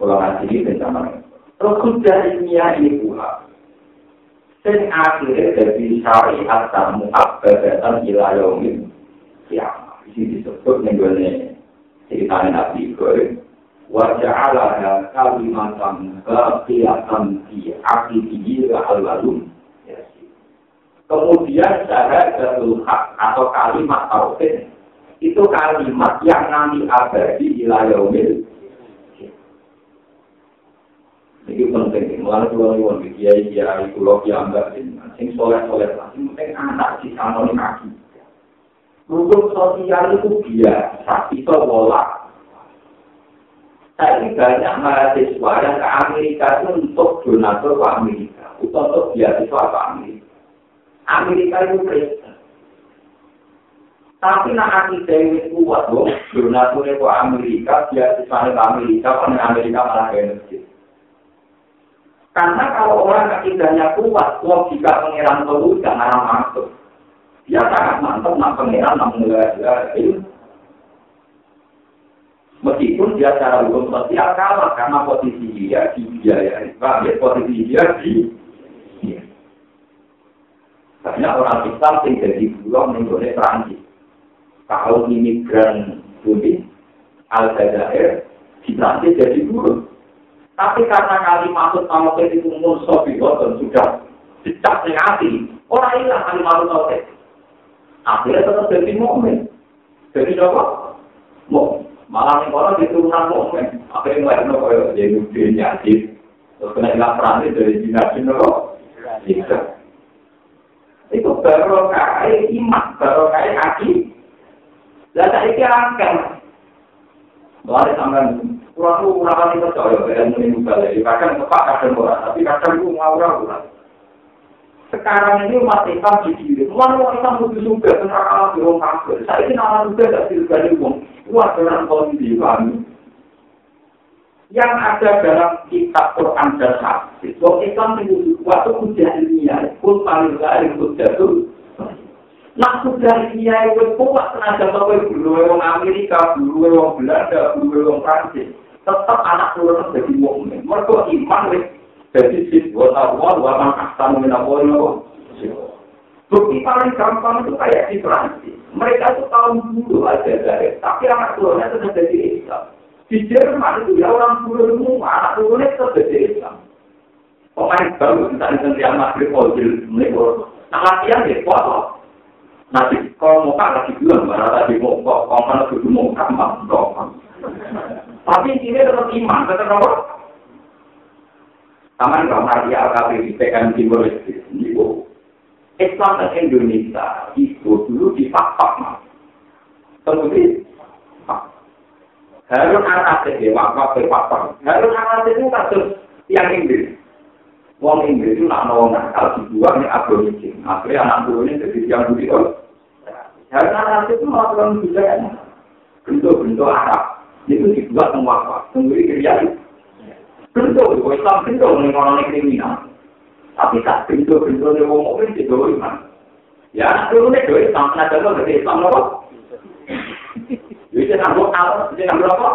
kalau ngaji ini bencana. Terus sudah ilmiah ini pula. Dan akhirnya dari syariat tamu abadatan ilayomin. Ini disebut nenggolnya ceritanya Nabi Ibrahim. Wajah Allah kalimatan kekiyatan di akidihi al-walum. Kemudian syahadatul hak atau kalimat tauhid itu kalimat yang nanti abadi ilayomin Ini penting, mulai dua ribuan, kiai kiai pulau kiai enggak sing soleh soleh lah, penting anak di sana kaki. Hukum sosial itu biasa, itu bola. Tapi banyak mahasiswa yang ke Amerika itu untuk donatur ke Amerika, untuk beasiswa ke Amerika. Amerika itu Kristen. Tapi nak akidah ini kuat loh, donaturnya ke Amerika, beasiswa ke Amerika, kan Amerika malah kayak masjid. Karena kalau orang akidahnya kuat, logika pengiran itu jangan masuk. Dia sangat mantap, nak pengiran, nak mulai Meskipun dia secara hukum sosial kalah karena posisi dia di biaya, ya, posisi dia di ya. Banyak orang Islam yang jadi pulau menggolek Perancis. Kalau imigran bumi, Al-Jazair, di Perancis jadi buruh. Tapi karena kalimat sama itu musuh dan sudah dicap hati, orang hilang kalimat tauhid. Akhirnya tetap jadi mukmin. Jadi coba, mau malah nih orang diturunan mukmin. Akhirnya mulai nopo ya jadi dunia Terus kena hilang peran dari jinak nopo. Itu baru kaya iman, baru kaya hati. Lalu saya akan. Mulai sampai Kurang itu kurang itu percaya dengan menimbul balik. Kadang tepat, kadang murah. Tapi kadang itu ngawur-ngawur. Sekarang ini umat Islam di diri. Umat Islam itu juga tentang di orang kafir. Saya ini nama juga tidak dirgani uang. Kuat dengan kondisi. Yang ada dalam kitab Quran dan Hadis. Bahwa Islam itu waktu ujian ilmiah. Kul paling gak itu jatuh. Nah sudah iya itu kuat tenaga kowe dulu wong Amerika, dulu wong Belanda, dulu wong Prancis. tetap anak turun jadi mukmin. Mereka iman wis jadi siswa tahu wa man ahsanu min Allah Bukti paling gampang itu kayak di Perancis. Mereka itu tahun dulu aja dari, tapi anak turunnya sudah jadi Islam. Di Jerman itu ya orang turun semua, anak turunnya tetap jadi Islam. Pemain baru kita di Sentian Madrid, Ojil, Mekor. Nah latihan ya, kuat Nanti kalau mau kalah lagi bilang, mana tadi mau kalau mana dulu mau kalah, Tapi ini tetap iman, tetap apa? Taman Kamar di AKP di PKM Timur Leste, Islam dan Indonesia itu dulu di fakta, Kemudian, Harun Anasir, ya, wakaf berfakta. Harun Anasir itu kasus yang Inggris. Wong Inggris itu nak mau nakal di dua ini abolisi. Akhirnya anak ini jadi yang begitu. Harun Anasir itu melakukan budaya bentuk-bentuk Arab. itu dibuat semua apa? Tunggu kerja bentuk, kalau Islam bentuk orang kriminal. Tapi tak bentuk-bentuk yang mau mungkin itu iman. Ya, itu Islam, nah kalau dari Islam apa? Jadi nambah apa? Jadi nambah apa?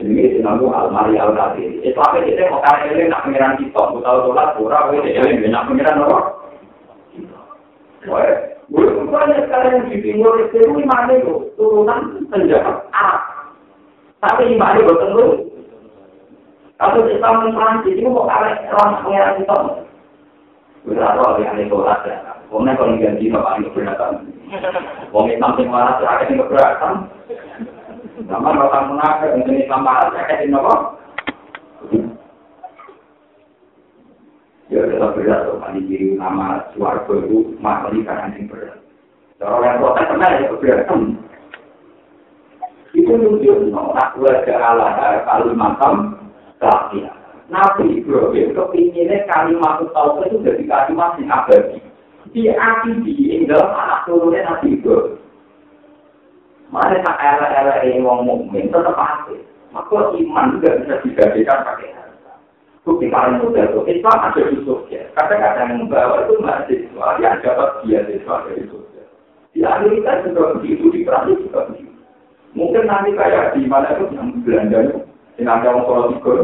Jenenge dinamku almari al-kadir. Islam itu mau kaya eling nak pengiran kita, mau tahu sholat, ora, kowe eling nak pengiran apa? Wah, gue banyak sekarang di timur itu mana itu turunan penjahat. Tapi mana itu betul Kalau Islam di Prancis itu mau kaya orang pengiran kita. Gue tahu yang itu ada. Pokoknya kalau ganti bapak ini keberatan. Wong Islam sing waras akeh sing keberatan. Nama orang munafik mungkin Islam waras akeh sing nopo? Ya tetap berat tuh mandi diri nama suarga itu makhluk karena yang berat. Kalau yang kota kenal ya keberatan. Itu nunjuk no, nak keluarga Allah Kalimantan, Kalimantan. Nabi Ibrahim kepinginnya kalimat tauhid itu jadi kalimat yang abadi. di ati di dalam anak turunnya nabi itu. Mana tak era-era yang wong mukmin tetap pasti. Maka iman juga bisa digadekan pakai harta. Bukti paling mudah itu Islam ada di sosial. Kadang-kadang membawa itu mahasiswa yang dapat beasiswa dari sosial. Di Amerika juga begitu, di Prancis juga begitu. Mungkin nanti kayak di mana itu yang Belanda itu, yang ada orang Solo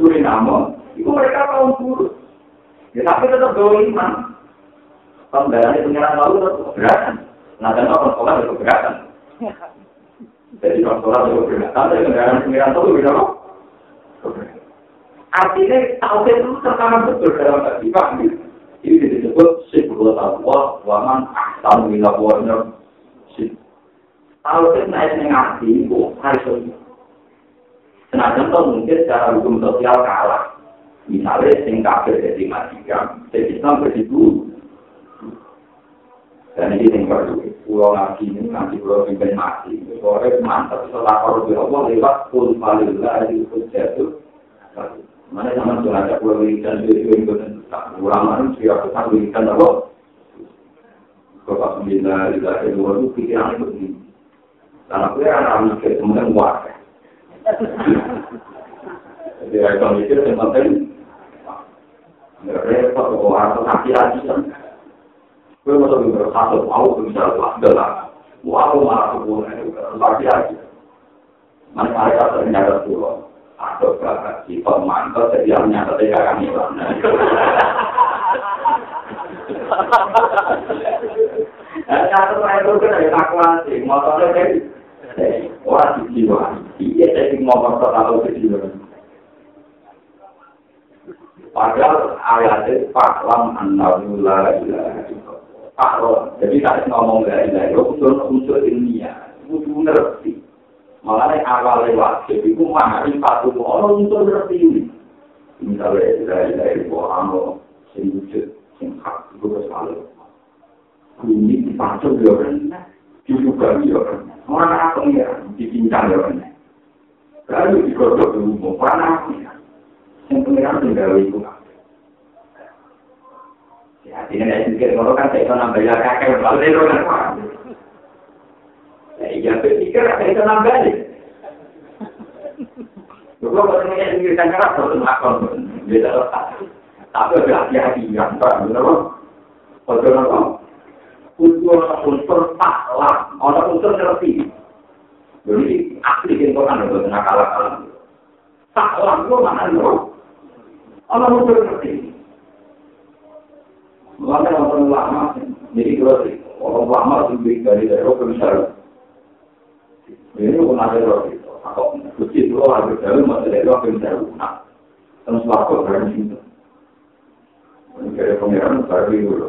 Suriname, itu mereka kaum buruk. Ya tapi tetap bawa iman. pembelaan pengiran lalu terus keberatan. Nah, dan orang sekolah itu keberatan. Jadi orang sekolah itu keberatan, tapi pengiran pengiran lalu bisa apa? Artinya, tauhid itu tertanam betul dalam hati Pak. Ini disebut sibuk taqwa wa man ahsanu ila wa'na sib. Tauhid naik ning ati itu harus Senajan toh mungkin secara hukum sosial kalah. Misalnya sing kafir jadi majikan, jadi Islam berdiri Dan ini yang perlu, pulau lagi ini nanti pulau pimpin mati. Sore mantap setelah di Allah lewat pun paling lah di jatuh. Mana zaman tuh ada pulau wiridan di sini itu tak ulama itu siapa tak wiridan apa? Bapak sembilan di dua itu pikiran itu begini. Karena gue anak mikir kemudian kuat. Jadi kalau mikir yang penting, repot kok harus hati lagi Gue mau lebih berkata, mau bisa adalah mau malah hubungan itu lagi lagi. Mana mereka ternyata atau berapa si pemantau jadi nyata tiga kami Nyata saya itu kan ada kalkulasi, motornya kan wah di jiwa, iya jadi motor terlalu kecil. Padahal ayatnya Pak Lam An-Nawula Ilaha Akron. Jadi tak ngomong dari dari unsur-unsur ilmiah. Itu ngerti. Malah awal lewat. Jadi itu mahari satu orang unsur ngerti ini. Misalnya dari dari Bohamo, sing wujud, sing hak, itu selalu. Bumi dipacul ya rendah. Rendah. Orang apa ya? Dipincang ya rendah. Lalu digodok dulu, mau panas ya. Yang pengiran tinggal itu Ya, ini nek pikir ngono kan iso nambah ya kakek balik lho kan. Ya iya pikir kan iso nambah iki. Lho kok nek nek pikir kan ora perlu makon. Beda letak. Tapi ada hati-hati tak, benar Ojo nopo. Unsur unsur taklah, ana unsur ngerti. Jadi asli kita kan ada nakal-nakalan. Taklah itu mana lho? Ana unsur ngerti. Mana orang lama, jadi kalau orang lama itu dari daerah ke misalnya. Ini pun ada roh itu. Aku kuci dulu harus dari masih daerah ke misalnya. Terus waktu berani itu. Kayak pangeran baru dulu.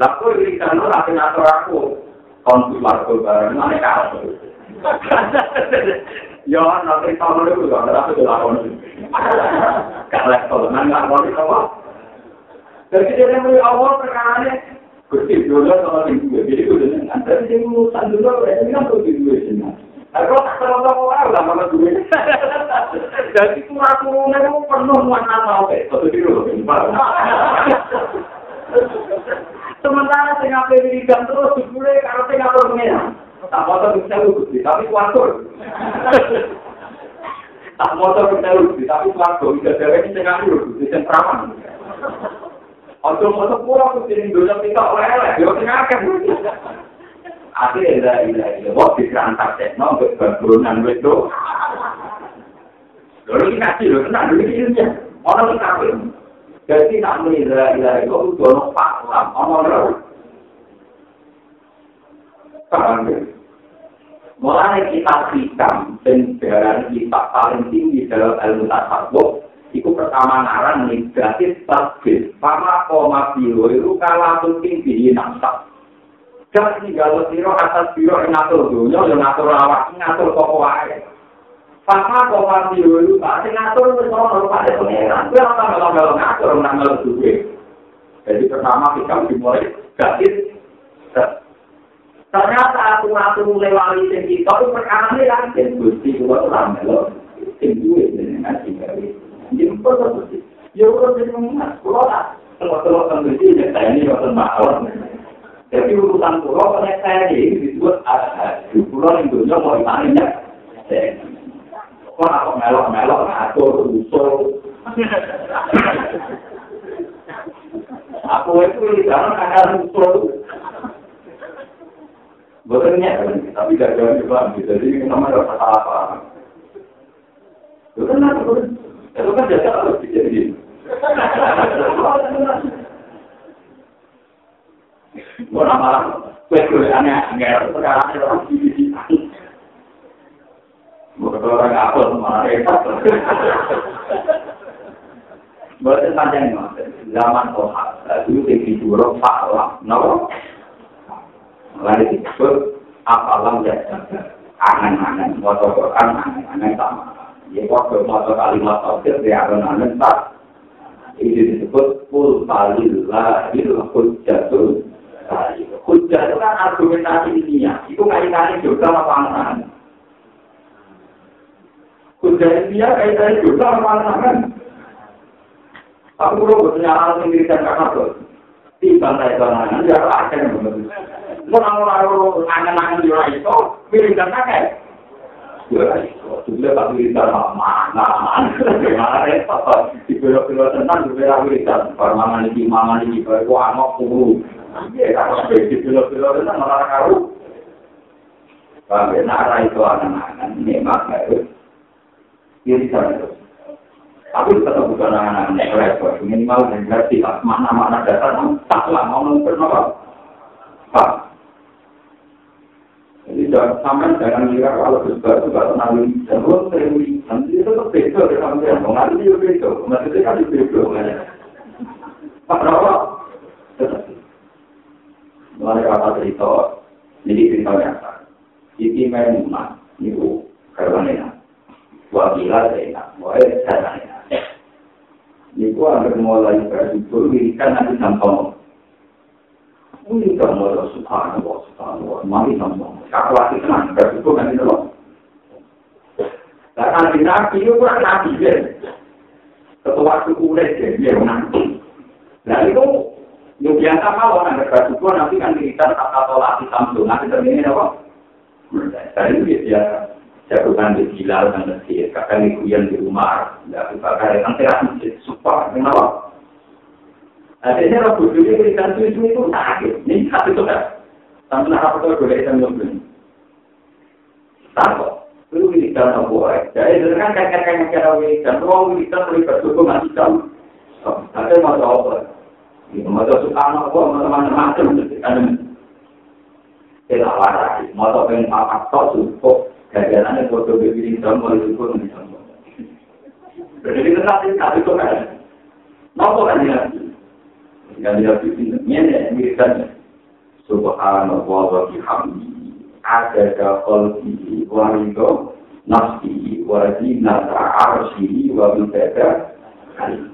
laku ini kan orang senator aku, konsul warga bareng, mana kau? Ya, nanti tahun itu juga ada aku dilakukan. Gak level, mana nggak mau apa? Jadi dia mulai awal perkara Gusti dulu sama ibu, jadi gue dengan antara dia urusan dulu, ini kan tuh ibu sini. Aku tak terlalu orang lah sama gue. Jadi turunnya itu penuh warna tau Satu biru. Sementara sing ape wiridan terus jebule karo sing ngatur pengen. Tak motor bisa lugu, tapi kuatur. Tak motor bisa lugu, tapi kuatur. Bisa dewe sing ngatur, sing perawan. Ojo motor pulau tuh sing dunya kita oleh-oleh, yo sing akeh. Akhirnya ila ila ila, wah diserantak tekno, berburunan itu. Lalu ini kasih loh, tenang dulu ini Orang kafir. Jadi nak mengira ila ila itu dono faklam, orang lalu. Paham ya? Mulai kita hikam dan darah kita paling tinggi dalam ilmu tasawuf, itu pertama ngarang negatif tasbih. Pama koma biru itu kalah penting di nafsa. Jangan tinggal siro atas biro yang ngatur dunia, yang ngatur awak, ngatur toko wae. Papa kok mati dulu, Pak. Sing ngatur wis ora pada pangeran. Kuwi ora melo-melo ngatur nang melo duwe. Jadi pertama kita dimulai gatis. Ternyata aku ngatur mulai wali sing kita itu perkara ini kan dan gusti kulo ora melo sing duwe dengan gawe. Jadi kok gusti. Ya ora sing ngat kulo tak tengok-tengok kan gusti ya saya ini ora mawon. Jadi urusan kulo nek saya ini disebut ada. Kulo ning dunya mau tanya. Kok melok-melok ngatur usul. Aku itu di dalam kakak usul. Bukannya, tapi gak jauh juga. Jadi nama ada kata apa. Itu kan aku. Itu kan jasa harus dijadi. Orang malah, kue kue aneh, sekarang ada orang Bukan orang apa malah repot. Bukan panjang zaman Tuhan. Dulu tinggi dulu Pak Lam. Kenapa? Lalu disebut apa Lam ya? Angan-angan. Motor Quran angan-angan sama. Ya waktu motor kalimat tauhid dia angan-angan tak. Itu disebut kul falillahil hujjatul. Hujjah itu kan argumentasi ilmiah. Itu kaitannya juga sama panganan. Kuda dia kaitannya juga sama kan. Aku perlu bersenyalan sendirikan kakak tuh. Di bantai banganan, ya akan benar. Orang-orang angan-angan di orang itu, milihkan kakak. Ya itu, sudah tak milihkan mana, mana repot. Di belok-belok tentang, di belok-belok Permangan ini, mangan ini, baru amok puluh. Ya, kalau di belok-belok tentang, malah karu. Sampai nara itu angan-angan, ini makanya dia bisa terus. Tapi tetap bukan anak-anak repot, minimal dan ngerti mana-mana dasar, tak lama mau bernama. Pak. Jadi sampai jangan kira kalau bersebar juga tenang dan lo sering nanti itu tetap beda dengan dia, mengalir dia beda, maksudnya kan dia beda. Pak Rawa, Mulai kata cerita, jadi cerita nyata. Siti Maimunah, itu karena Wabila saya boleh saya Niku agar mulai bersyukur, wirikan nanti sampong. Wirikan mulai subhanallah, subhanallah, mari sampong. Kakak lagi tenang, bersyukur nanti dulu. Dan nanti nabi itu kurang nabi, ya. Ketua suku udah, ya, nanti. Nah itu, yang biasa kalau nanti bersyukur, nanti kan kita kata tolak di samping, nanti terjadi apa? Dan itu biasa. Jagoan di Bilal dan Nasir, kakak Nikuyan di rumah, tidak bakal yang teras masjid, super, kenapa? Akhirnya Rabu Juli berikan tujuh itu sakit, ini sakit itu kan? Sampai nak apa tuh boleh kita ngomong. Takut, itu berikan nopo, jadi itu kan kakak-kakak cara berikan, ruang berikan berikan cukup masih jauh. Tapi mau apa? Mau suka nopo, mau teman-teman kita warai, mau apa? Tok cukup, Gajarannya foto begini sama itu pun bisa. Jadi kita nanti tak itu kan. Nopo kan ya? Yang dia bikin ini misalnya. Subhanallah wa bihamdi. Ada qalbi wa ridho nafsi wa zinata arsyi wa bidada kalim.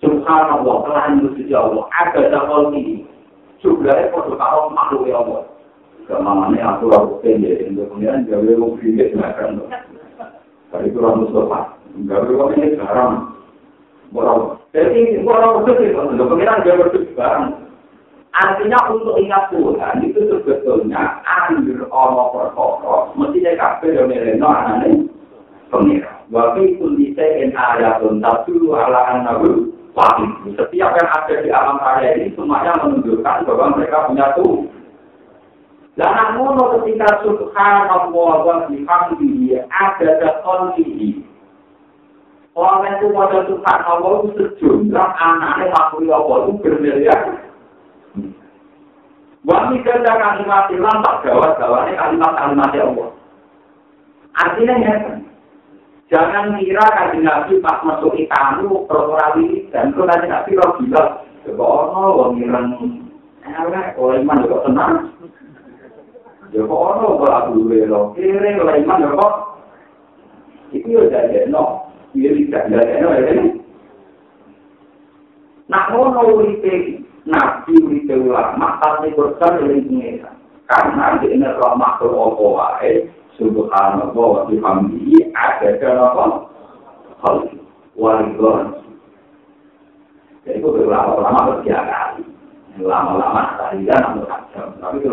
Subhanallah telah menuju Allah. Ada qalbi. Jumlahnya foto kalau makhluk Allah. Kemana aku lakukan ya, untuk kemudian gawe mau pindah makan. Tapi itu orang Mustafa. Enggak perlu ini sekarang. Borong. Jadi borong itu sih, untuk pengiran dia berdua barang. Artinya untuk ingat Tuhan itu sebetulnya ambil Allah perkara, mesti dia kafe yang mereka anaknya pengiran. Waktu itu bisa in ayatun dulu ala anahu wahid. Setiap yang ada di alam raya ini semuanya menunjukkan bahwa mereka punya Tuhan. Dan namun ketika subhanallah wa bihamdihi ada daton ini. Orang itu pada subhanallah itu sejumlah anaknya makhluk Allah itu bermiliar. Wami kerja kalimat ilang tak gawat-gawatnya kalimat-kalimat Allah. Artinya ya, jangan kira kaji nabi pas masuk ikanu, protokol dan itu kaji nabi roh gila. Coba ono, wong ngilang, elek, oleh iman juga tenang. Ya kok ono kok aku welo. Kire ora iman ya kok. Iki yo dadi no. Iki tidak dadi no ya. Nak ngono uripe nabi uripe ulama pasti berkan ning pengira. Karena di ini rahmat Allah wae subhanallah wa bihamdihi ada kenapa? Hal waligon. Jadi itu ulama-ulama bersiaga. Lama-lama tadi kan namun Tapi itu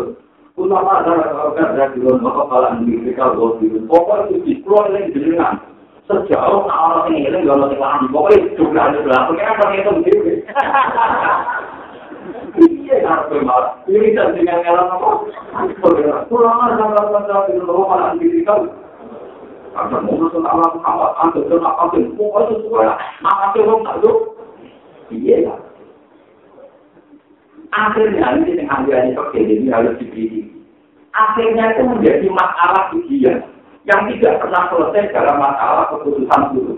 Ulama adalah orang yang belum mengetahui mereka boleh pokok itu dikeluar lagi dengan sejauh orang ini ini kalau tidak di pokok itu juga ada berapa kan apa itu begitu iya harus benar ini kan dengan alam apa ulama adalah orang yang belum mengetahui mereka karena menurut alam apa anda dan apa itu pokok itu semua apa itu orang tahu iya akhirnya ini yang ambilnya pakai ini harus dipilih. Akhirnya itu menjadi masalah ujian yang tidak pernah selesai dalam masalah keputusan dulu.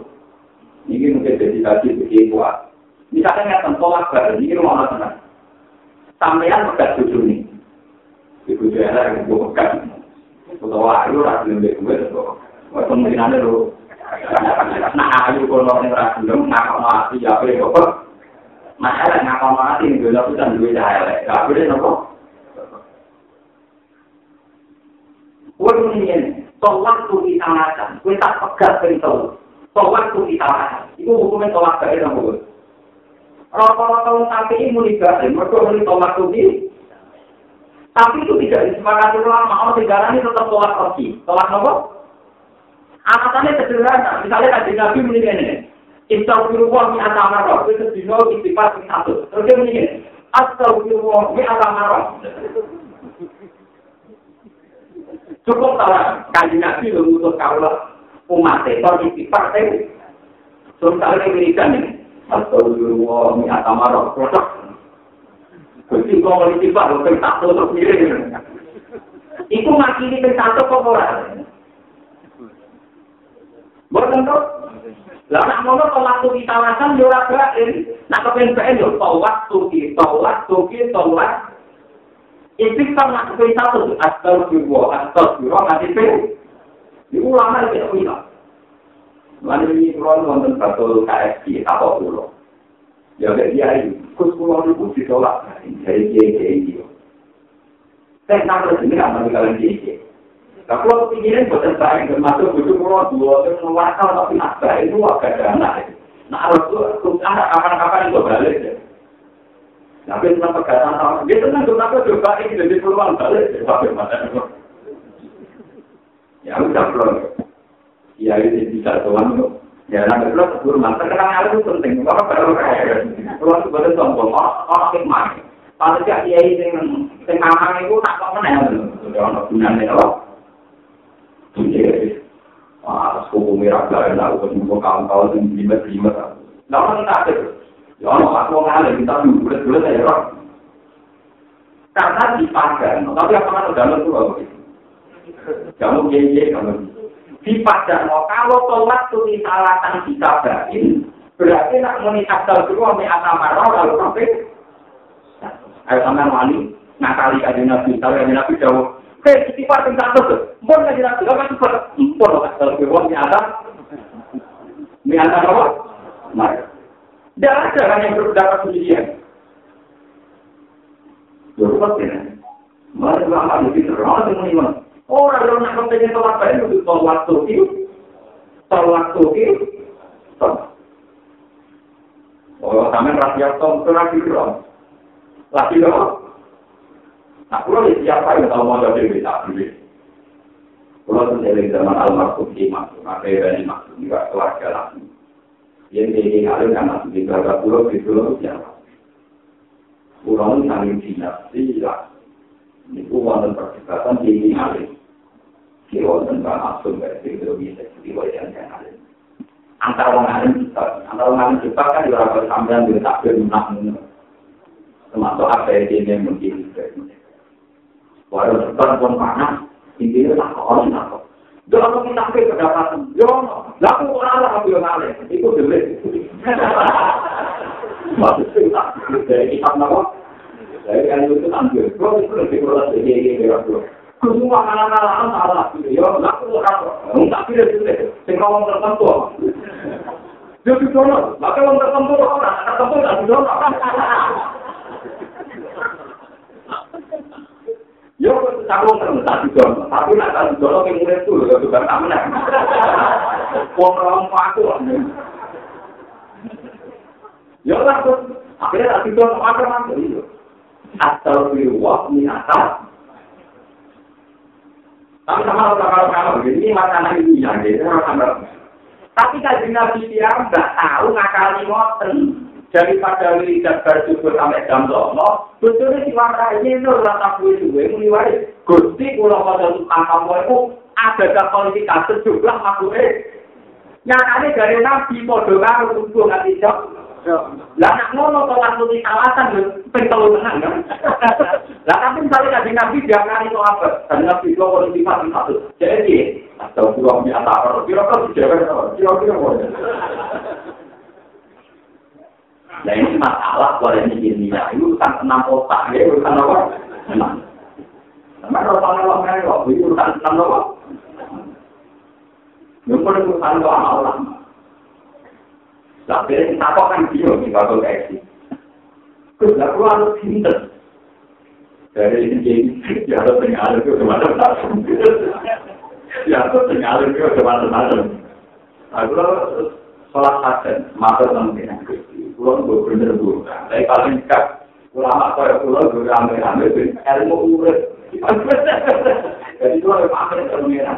Ini mungkin jadi tadi begini kuat. Misalnya yang tolak bareng ini rumah tenang. Sampean pegat cucu ini. Ibu saya yang gue pegat. Kalau ayu ragu lebih gue itu. Waktu mungkin ada. Nah ayu kalau orang ragu nggak mati ya apa masalah ngapa mati nih gue lakukan gue cahaya lek gak boleh nopo tolak tuh kita tak. Tolak tuh kita itu hukumnya tolak tapi mereka tolak tuh Tapi itu tidak disepakati ulama, orang negara ini tetap tolak lagi. Tolak nopo? Alasannya sederhana, misalnya kajian Nabi ini, Istagfirullah mi atamara, itu dino istighfar sing satu. Terus dia begini, Astagfirullah mi atamara. Cukup tahu kanji nabi untuk kaulah umat itu istighfar itu. Terus dia berikan ini, Astagfirullah mi atamara, produk. Jadi kalau istighfar, itu satu terus mirip. Itu ngakini satu kok orang. Bukan tuh, Lah nek ngono kok waktu kita lasan yo ora bae. Nek kepen bae yo kok waktu kita waktu kita tolak. Iki kan nek kepen satu asal jiwa asal jiwa mati pe. Di ulama iki kok ila. Lalu ini kurang wonten satu KFC apa dulu. Ya udah dia ini, kus pulau itu ditolak dari dia dia itu. Saya nak ini nggak kalian dia Nah, kalau kepinginnya buatan saya, termasuk bujuk pulau dua, terus mewakil, tapi nak itu agak dana. Nah, tuh, anak kapan-kapan itu balik ya. Tapi tentang pegatan sama, dia tenang tuh, tapi coba ini jadi peluang balik, ya, bagaimana itu. Ya, udah belum. Ya, ini bisa tuan tuh. Ya, nanti belum sebelum mantan, itu penting. Bapak baru kaya, itu boleh sombong, orang hikmah. Kalau tidak, ya ini, yang ngamang itu tak kok menang. Sudah, orang gunanya, Ah, suku merah gak enak, aku ketemu kawan-kawan yang limet-limet. Nah, orang tak ada. Ya, orang aku ngalir, kita bulet-bulet aja, orang. Karena dipakai, tapi apa kan udah lalu apa? Kamu kiai kamu. Dipakai, kalau tolat itu disalahkan dikabarin, berarti nak menikah dulu sama asamarah, lalu sampai Ayo sampai wali, ngakali kajian nabi, kalau kajian nabi jauh, Saya istighfar tentang itu. Bukan nanti, super. Impor lah, kalau di atas. Di apa? Mari. Tidak ada kan yang berpendapat demikian. Itu pasti kan. Mari lama lebih terang iman. Orang yang nak pentingnya tolak baik, itu tolak suki. Tolak suki. Oh, sama rakyat tom, tolak suki. Laki dong. Nah, kalau di siapa yang tahu mau jadi bisa beli. Kalau terjadi zaman almarhum Imam, maka ya ini maksud juga keluarga lagi. Yang ini ngalir kan masih di keluarga pulau di pulau siapa? Pulau ini saling dinasti lah. Ini wonten perdebatan tinggi ngalir. Kira wonten kan asum berarti itu bisa jadi wajan yang ngalir. antara orang alim kita, antara orang alim kita kan juga harus sambil di takbir menang termasuk apa yang dia mungkin walau cepat pun panas intinya tak kok orang tak kok Jangan kita sampai kedapatan, jangan. Lalu orang lah aku yang itu delik. Maksudnya, dari kita nama, dari kan itu tampil. Kalau itu lebih kurang sedikit, ya, semua anak-anak salah. Ya, laku orang, tak pilih itu. Sing ngomong tertentu. Dia didono, maka wong tertentu ora, tertentu tak didono. Yo tak wong tertentu tak didono, tapi nak tak didono ke murid itu lho juga tak menang. Wong orang aku. Yo lah akhirnya tak didono macam-macam itu. Atau di waktu atas. Tapi sama kalau kalau ini makanan ini yang gitu, sama Tapi kajian Nabi Tiang nggak tahu ngakali ngoten daripada wiridan bersyukur sampai jam dono. Betulnya si warna ini itu rata kue suwe meniwari gusti pulau pada tukang kamu itu ada kualifikasi sejumlah makhluknya. Nyatanya dari Nabi mau doa untuk nggak jawab. Lah nak ngono to waktu di kawasan yo ping telu tenan kan. Lah tapi misalnya kaji nabi jangan itu apa? Kaji nabi itu kalau di mati satu. Jadi atau dua biasa apa? Kira kira kira kira kira kira Nah ini masalah kalau ini ini ya itu urusan enam otak ya urusan apa? Enam. Sama urusan Allah mereka itu urusan enam apa? Yang paling urusan Allah. Tapi kita kok kan dia di waktu kayak Terus nggak perlu harus pinter. Dari ini jadi ya harus tinggal itu kemana-mana. Ya harus tinggal itu kemana-mana. Aku sholat hasan, mata teman Pulau gue bener gue. Tapi paling dekat ulama kaya pulau gue rame-rame ilmu urut. Jadi itu ada pamer kemudian.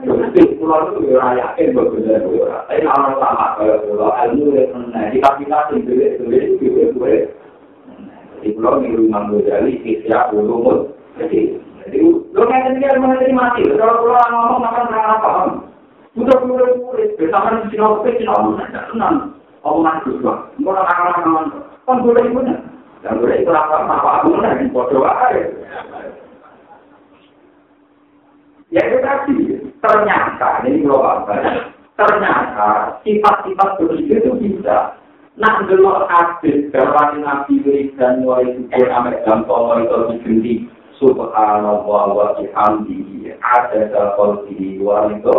Jadi pulau itu ya yakin bagus ya. Tapi orang lama kaya pulau ilmu ya mana? Di kapita sendiri sendiri juga gue. Di pulau di rumah gue jadi kisah ulumut. Jadi lo kayak tadi ilmu tadi mati. Kalau pulau ngomong makan apa? Udah pulau pulau bersama di sini oke sini orang tidak Omongan juga. Mau orang-orang kan boleh punya. Dan boleh itu apa apa aku mana yang bodoh aja. Ya itu tadi ternyata ini global ternyata sifat-sifat berpikir itu bisa nak dulu hadis dari nabi dan mulai syukur amat dan tolong itu diganti subhanallah wa bihamdihi ada dalam diri wa itu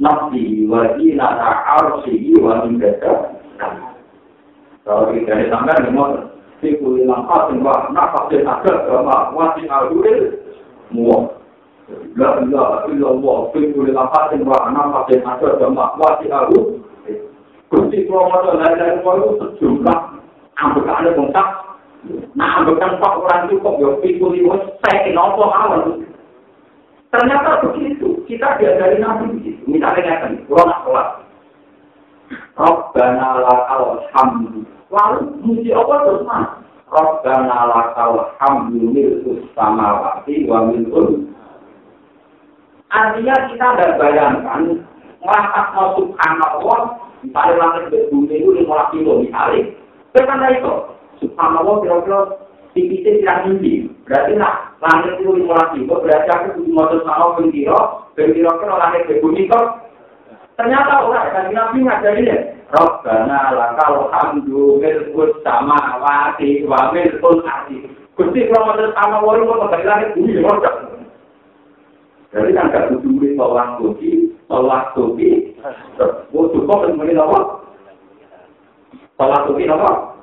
nafsi wa ina arsi wa min kalau kita ini sampai dengan siku ilang kasih wah nak kasih agak sama wajib aluril muak. La ilaha illallah siku ilang kasih wah nak kasih agak sama wajib aluril. Kunci kromoso lain-lain itu sejumlah ambekan bongkak. Nah ambekan pak orang cukup ya siku ilang saya nopo awal. Ternyata begitu, kita diajari nabi begitu. Misalnya kan, kurang kelas. Rabbana lakal hamdu Lalu muji apa terus mas? Rabbana lakal hamdu milkus samawati wa milkul. Artinya kita tidak bayangkan ngelakat mau subhanallah misalnya langit ke bumi itu lima kilo misalnya bukan itu subhanallah kira-kira tipisnya tidak tinggi berarti nak langit itu lima kilo berarti aku kudu mau sama kira kira-kira langit ke bumi kok ternyata orang kan nabi ngajarin Rabbana lakal hamdu milkul sama wati wa milkul ati. Gusti kalau mau sama wali mau kembali lagi bumi roda. Jadi kan gak duit tolak suci, tolak suci. Oh cukup mungkin apa? Tolak suci apa?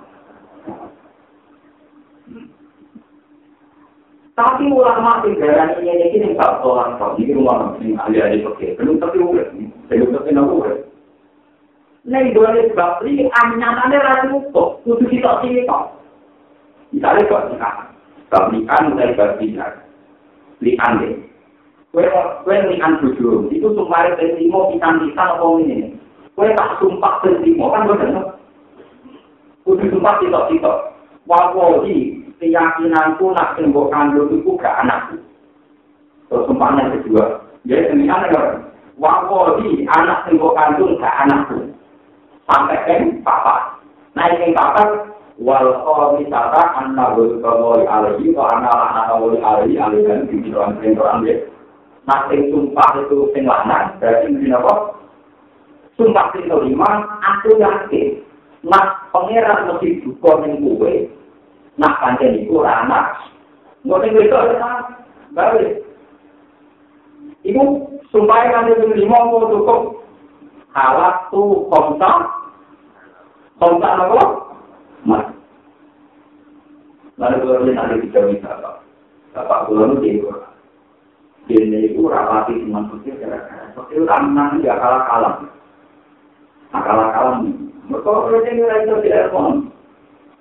Tapi ulama tinggalan ini ini tak tolak suci rumah ini ahli-ahli pakai. Belum tapi udah, belum tapi nak udah. Neng boleh sebab ini utuh, kudu kita sini kok. Misalnya kok nikah, sebab nikah mulai berbinar, lian deh. Kue kue lian bujur, itu sumpah tentimo pisan-pisan apa ini. Kue tak sumpah tentimo kan bener. Kudu sumpah kita-kita. Wawohi, keyakinanku nak tembok kandung itu gak anakku. Terus sumpahnya kedua, jadi demikian kan. Wawohi, anak tembok kandung gak anakku. sampai kan papa. Naik yang papa, wal khomisata anna wul kawali alaihi wa anna lana kawali alaihi alaihi dan pikiran pikiran dia. Nanti sumpah itu sing lanang, berarti mungkin apa? Sumpah sing kelima, aku yakin. Nah, pangeran mesti duka ning kowe. Nah, pancen iku ora anak. Ngoten kuwi kok ora balik. Ibu sumpah yang ada di lima mau cukup halak tu kontak kontak apa? Mas. Lalu ini nanti bisa bisa apa? Bapak pulau itu dia ini itu rapati cuma pikir gara-gara pikir ramah dia kalah kalah. Nah kalah kalah nih. Mereka kalau ini lagi tidak pun.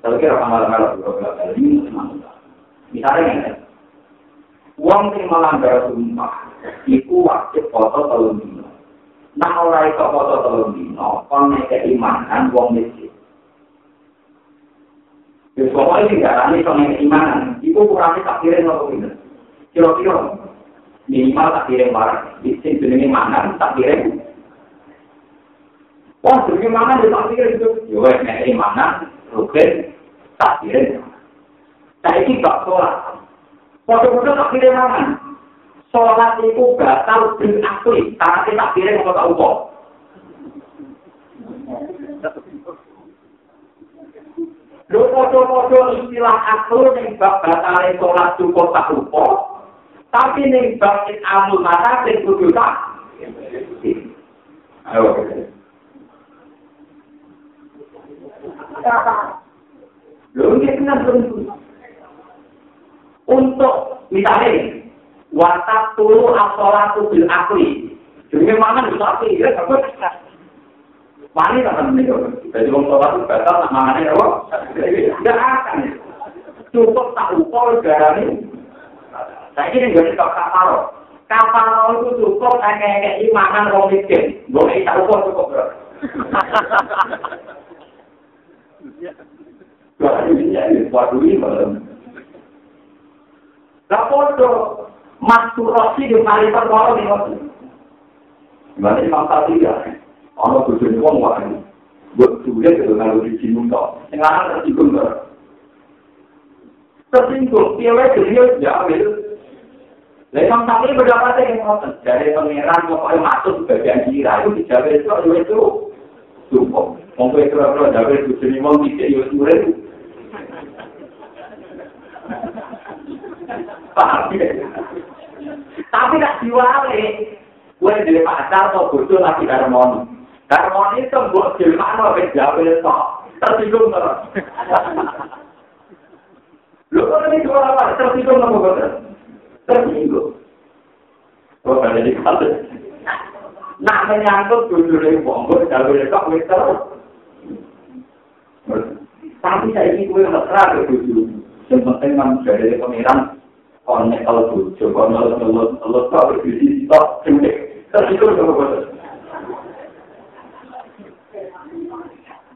Tapi kira kalah beberapa kali ini memang Misalnya ya, uang yang melanggar sumpah, itu wajib foto telur Nah ora iso foto telung dino, kon nek keimanan wong miskin. Ya pokoknya tidak ada nek keimanan, itu kurangnya tak kira nopo ini. Kira-kira minimal tak kira barang, di sini jenenge mangan tak kira. Wah, mangan ya tak kira itu. Yo wes nek keimanan, rugen tak kira. Saiki gak sholat. Foto-foto tak kira mangan. sholat itu batal bil akli karena kita kira mau tahu kok Lho podo-podo istilah aklu ning bab batale salat cukup tak lupa. Tapi ning bab amul mata sing kudu tak. Ayo. Untuk misalnya watak tulu asolatu bil akli. Jadi mana bisa akli ya, Wani tak akan menikah. Jadi orang sholat itu batal, nak mangannya apa? Tidak akan. Cukup tak lupa negara ini. Saya ini gak suka kapal. Kapal itu cukup kayak imanan orang miskin. Boleh tak lupa cukup bro. Foto. masturbasi di kali perkara di waktu. Gimana Imam Tati ya? Ono bujuni wong wae. Buat sulit itu kalau di sini toh. Yang anak tersinggung toh. Tersinggung, dia wae dia jawil. Lah Imam Tati berdapat yang ngoten dari pangeran pokoknya masuk bagian kira itu dijawil itu itu itu cukup. Monggo itu kalau jawil bujuni wong tidak yo sulit. Paham ya? Tapi nak diwale, gue dari pacar atau bodoh lagi harmoni. Harmoni itu buat gimana apa jawab itu tersinggung nggak? Lu kalau ini dua apa tersinggung nggak mau Tersinggung. Oh, ada di kafe. Nak menyangkut dulu dari bonggol, jawab itu kok terus. Tapi saya ini nggak terang itu. Yang penting kan dari nek kalau bojo kon kalau kalau kalau tak berdiri tak cemek tapi itu apa apa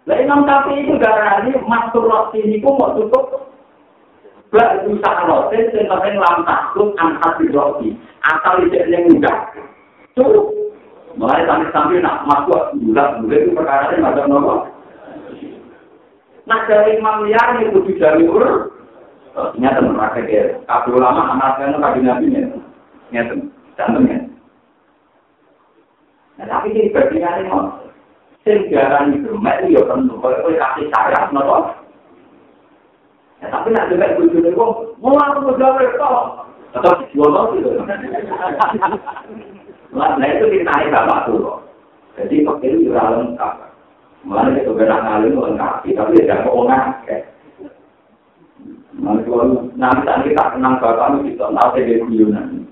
Lah Imam Syafi'i itu darani masturbasi ini pun mau tutup Gak usah rotin, yang penting lantas tuh angkat di roti. Asal tidak yang mudah. Cukup. Mulai sampai-sampai nak masuk bulat bulat itu perkara yang ada nomor. Nah dari Imam Liar itu juga diurus. Nyata praktek ya. Kabel ulama anak-anaknya kabel nabi ya. Nyata. Cantumnya. Nah, tapi ini perbedaan ini, sejarah itu, mereka ya penuh, kalau kasih sayap, nopo. Ya, tapi nak dengar bujuk ini, mau aku berjawab itu, atau jual mau gitu. Nah, itu kita bapak tuh, jadi pakai itu juga lengkap. Mulanya itu benar ngalim lengkap, tapi tidak keuangan, kayak. Nanti kita kenang bapak kita nanti di guyonan.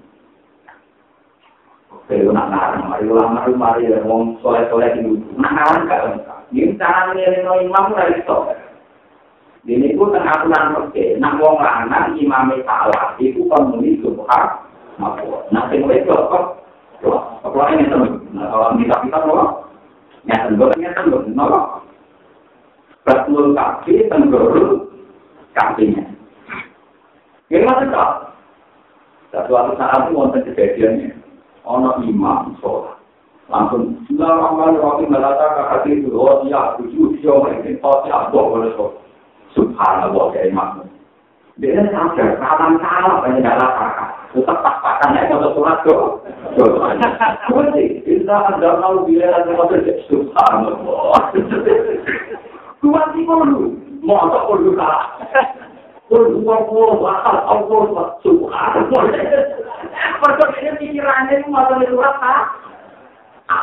Kalau nak ngarang, mari ulama itu mari wong soleh-soleh itu. Nak ngarang lengkap. Ini cara nilai imam dari itu. Ini pun tengah bulan oke. Nak wong lanang imam salah, itu pemuni subhan. Nah, sing itu apa? Apa ini teman? Kalau kita kita? Nyata, gue nyata, gue kenapa? Betul kaki, tenggorok kakinya. Ini maksudnya, suatu saat itu wonten kejadiannya, ono imam sholat. Langsung, Bismillahirrahmanirrahim, melata kakak itu, oh iya, tujuh, siapa ini, oh iya, dua boleh sholat. Subhanallah, ya imam. Dia sadar, kapan salah, banyak dalam kakak. Pas-pasannya, kalau surat tuh. Kunci, kita ada mau bila ada mau subhanallah. Kuat sih perlu, mau tak perlu kalah. Perlu Allah, bakal Allah, subhanallah. Pertanyaan pikirannya itu mau surat tak?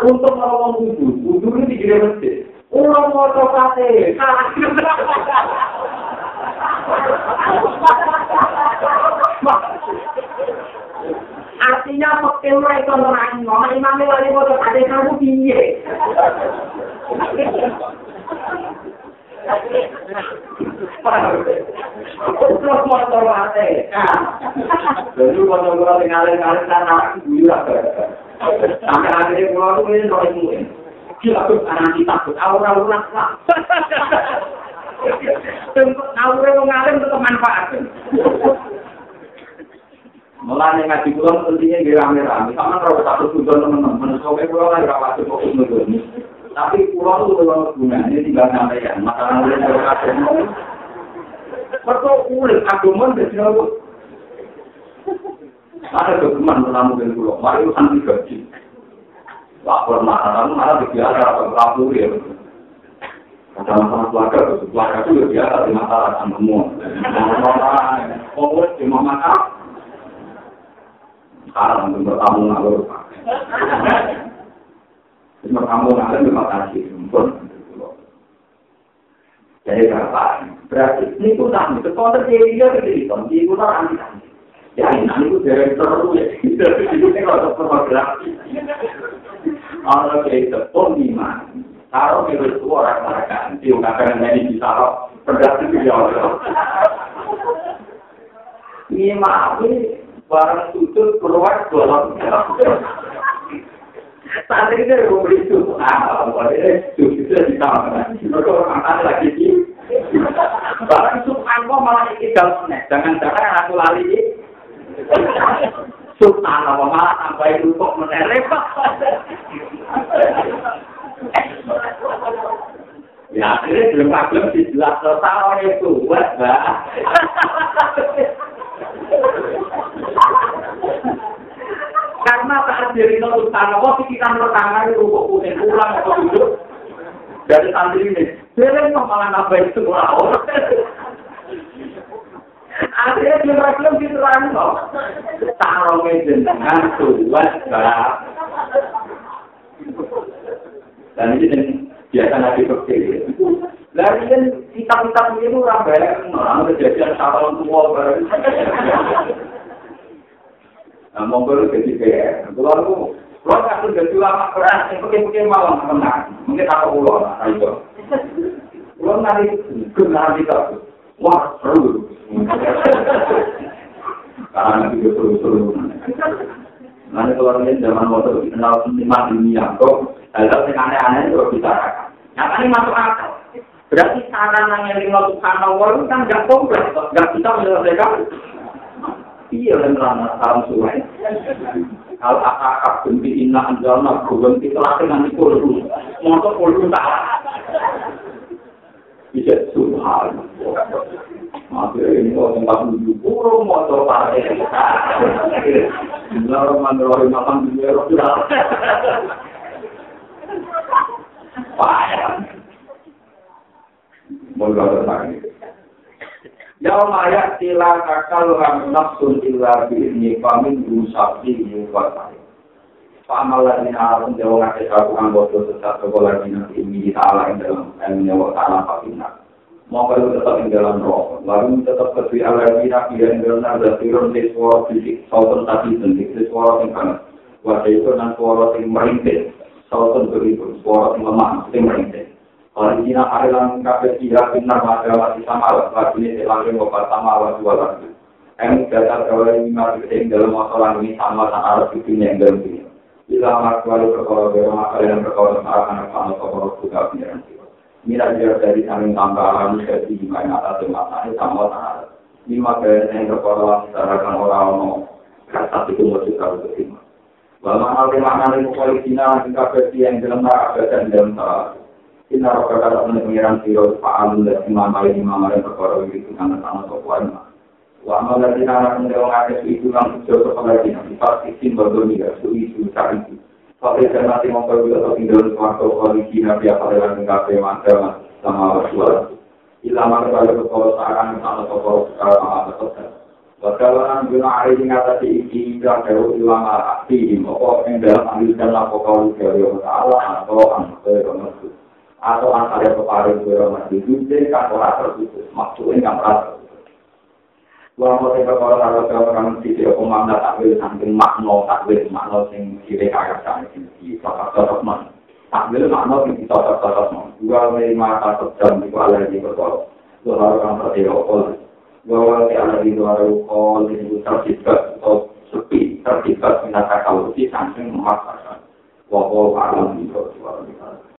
Untuk ngomong wudhu, wudhu ini dikira masjid. Orang mau coba sih, Artinya pekil ora iso nerangi, ngomong imame wali foto ade kamu piye. Terus motor mate. Dulu motor kula ngalir-ngalir sana gila. Sampai akhirnya pulau itu ini noy semua. Gila tuh anak kita takut, aura-aura lah. Untuk aure wong alim tetep manfaat. Mulane ngaji kula pentingnya nggih rame-rame. Sama ora satu tujuan teman-teman. Soale kula ora ora pasti kok ngono. Tapi kula tuh kula gunane tinggal sampeyan. Masalah urip karo kabeh. Perto urip agama dadi nopo? Ada dokumen pertama dari pulau, mari urusan tiga Lapor marah, malah dibiarkan, lapor ya. ada masalah keluarga, keluarga itu biasa di masalah kan semua. Oh, cuma mata. Sekarang untuk bertamu ngalur. Kamu ngalur terima kasih, pun. Jadi berapa? Berarti ini pun tak itu konter dia jadi konti itu tak anti Ya ini itu dari terus ya. Ini kalau pornografi. Kalau kita pun iman, Taruh itu itu orang orang ganti, nggak akan jadi ditaruh berdasar video. Ini maaf barang sujud keluar dalam. Saat ini dari rumah itu, ah, di orang lagi di barang subhanallah malah ini dalam Jangan-jangan aku lali Subhanallah malah sampai itu kok menerima. Ya, akhirnya belum belum dijelas total itu buat mbak. Karena saat diri itu tanah, kok kita pertama itu kok punya pulang atau duduk dari santri ini. Dia malah apa itu wow. Akhirnya belum belum diterang kok. Taruh dengan buat mbak. Dan ini yang biasa nabi kecil. Lalu kan kitab-kitab ini orang bareng, orang kejadian tahun tua bareng. Nah, mau baru jadi kalau aku, kalau aku jadi lama keras, mungkin-mungkin malam menang, mungkin aku pulau lah, itu. Kalau nanti kenal kita, wah seru. Karena nanti seru-seru. Nanti kalau ini zaman waktu kenal lima dunia, kok hal-hal yang aneh-aneh itu bisa ini masuk akal. Berarti sarana yang lima subhanallah itu kan nggak kompleks, nggak bisa menyelesaikan. Iya, dan lama tahun suai. Kalau akak benci inna anjalna berhenti telah dengan itu dulu. Motor puluh salah. Bisa subhanallah. Akhirnya ini kalau tempat duduk burung motor pakai. Bismillahirrahmanirrahim. Alhamdulillah. Payah. Mulai lagi. Ya maya tila kakal ram nafsun illa bi'ni famin rusakti yuwatai. Pamalan ini alam jawa ngake sabu anggota sesat sekolah dina ini ta'ala yang dalam ilmunya wa ta'ala fakinah. Mau kalau tetap di dalam roh, lalu tetap kedui ala dina pilihan dalam nada turun di suara fisik, sautan tadi penting, di suara yang kanan. Wajah itu dan suara yang merintih. Sautan beribu, suara yang lemah, yang merintih. Ada yang kafe tidak benar maka masih sama lah. Lagi ini selangkir ngobat sama lah dua lagi. Yang data kalau ini masih kecil dalam masalah ini sama dengan arah itu yang dalam ini. Bila makhluk berkoro bero maka yang berkoro akan akan berkoro juga pengiran sih. Mira dia dari samping tambahan jadi gimana atas masalah sama dengan lima kali yang berkoro secara orang-orang kata itu terima. Bahwa hal yang makna itu politiknya jika versi yang dalam neraka dan dalam salah. Inna roka kata teman pengiran siro fa'alun dan imam kali imam yang perkara itu karena sama sopuan. Wa amal dari anak mendewa ngakes itu yang sejauh kepada kita. Sifat isim berdoni ya, su isu cari itu. Tapi saya nanti mau pergi atau tinggal di suatu koalisi nabi apa dengan kafe mantel sama bersuara. Ilama kepada perkara seakan sama sopuan sekarang sama betul. Bakalan guna hari ini kata si iki tidak jauh hilang arti Maka yang dalam ambil dan laku kau dari Allah Ta'ala atau anaknya Ramadhan Atau antara peparing dari Ramadhan Itu kan orang terputus Maksudnya kan orang terputus Wah, mau berkata kalau saya orang di sini takwil samping makna takwil makna sing kiri kaya sana di cocok-cocok man. Takwil makna sing cocok-cocok man. Dua lima satu jam di kuala di berkata. Dua orang tertidur bahwa di ala di luar ukol itu tercipta atau sepi tercipta minata kalau di samping memaksakan bahwa alam itu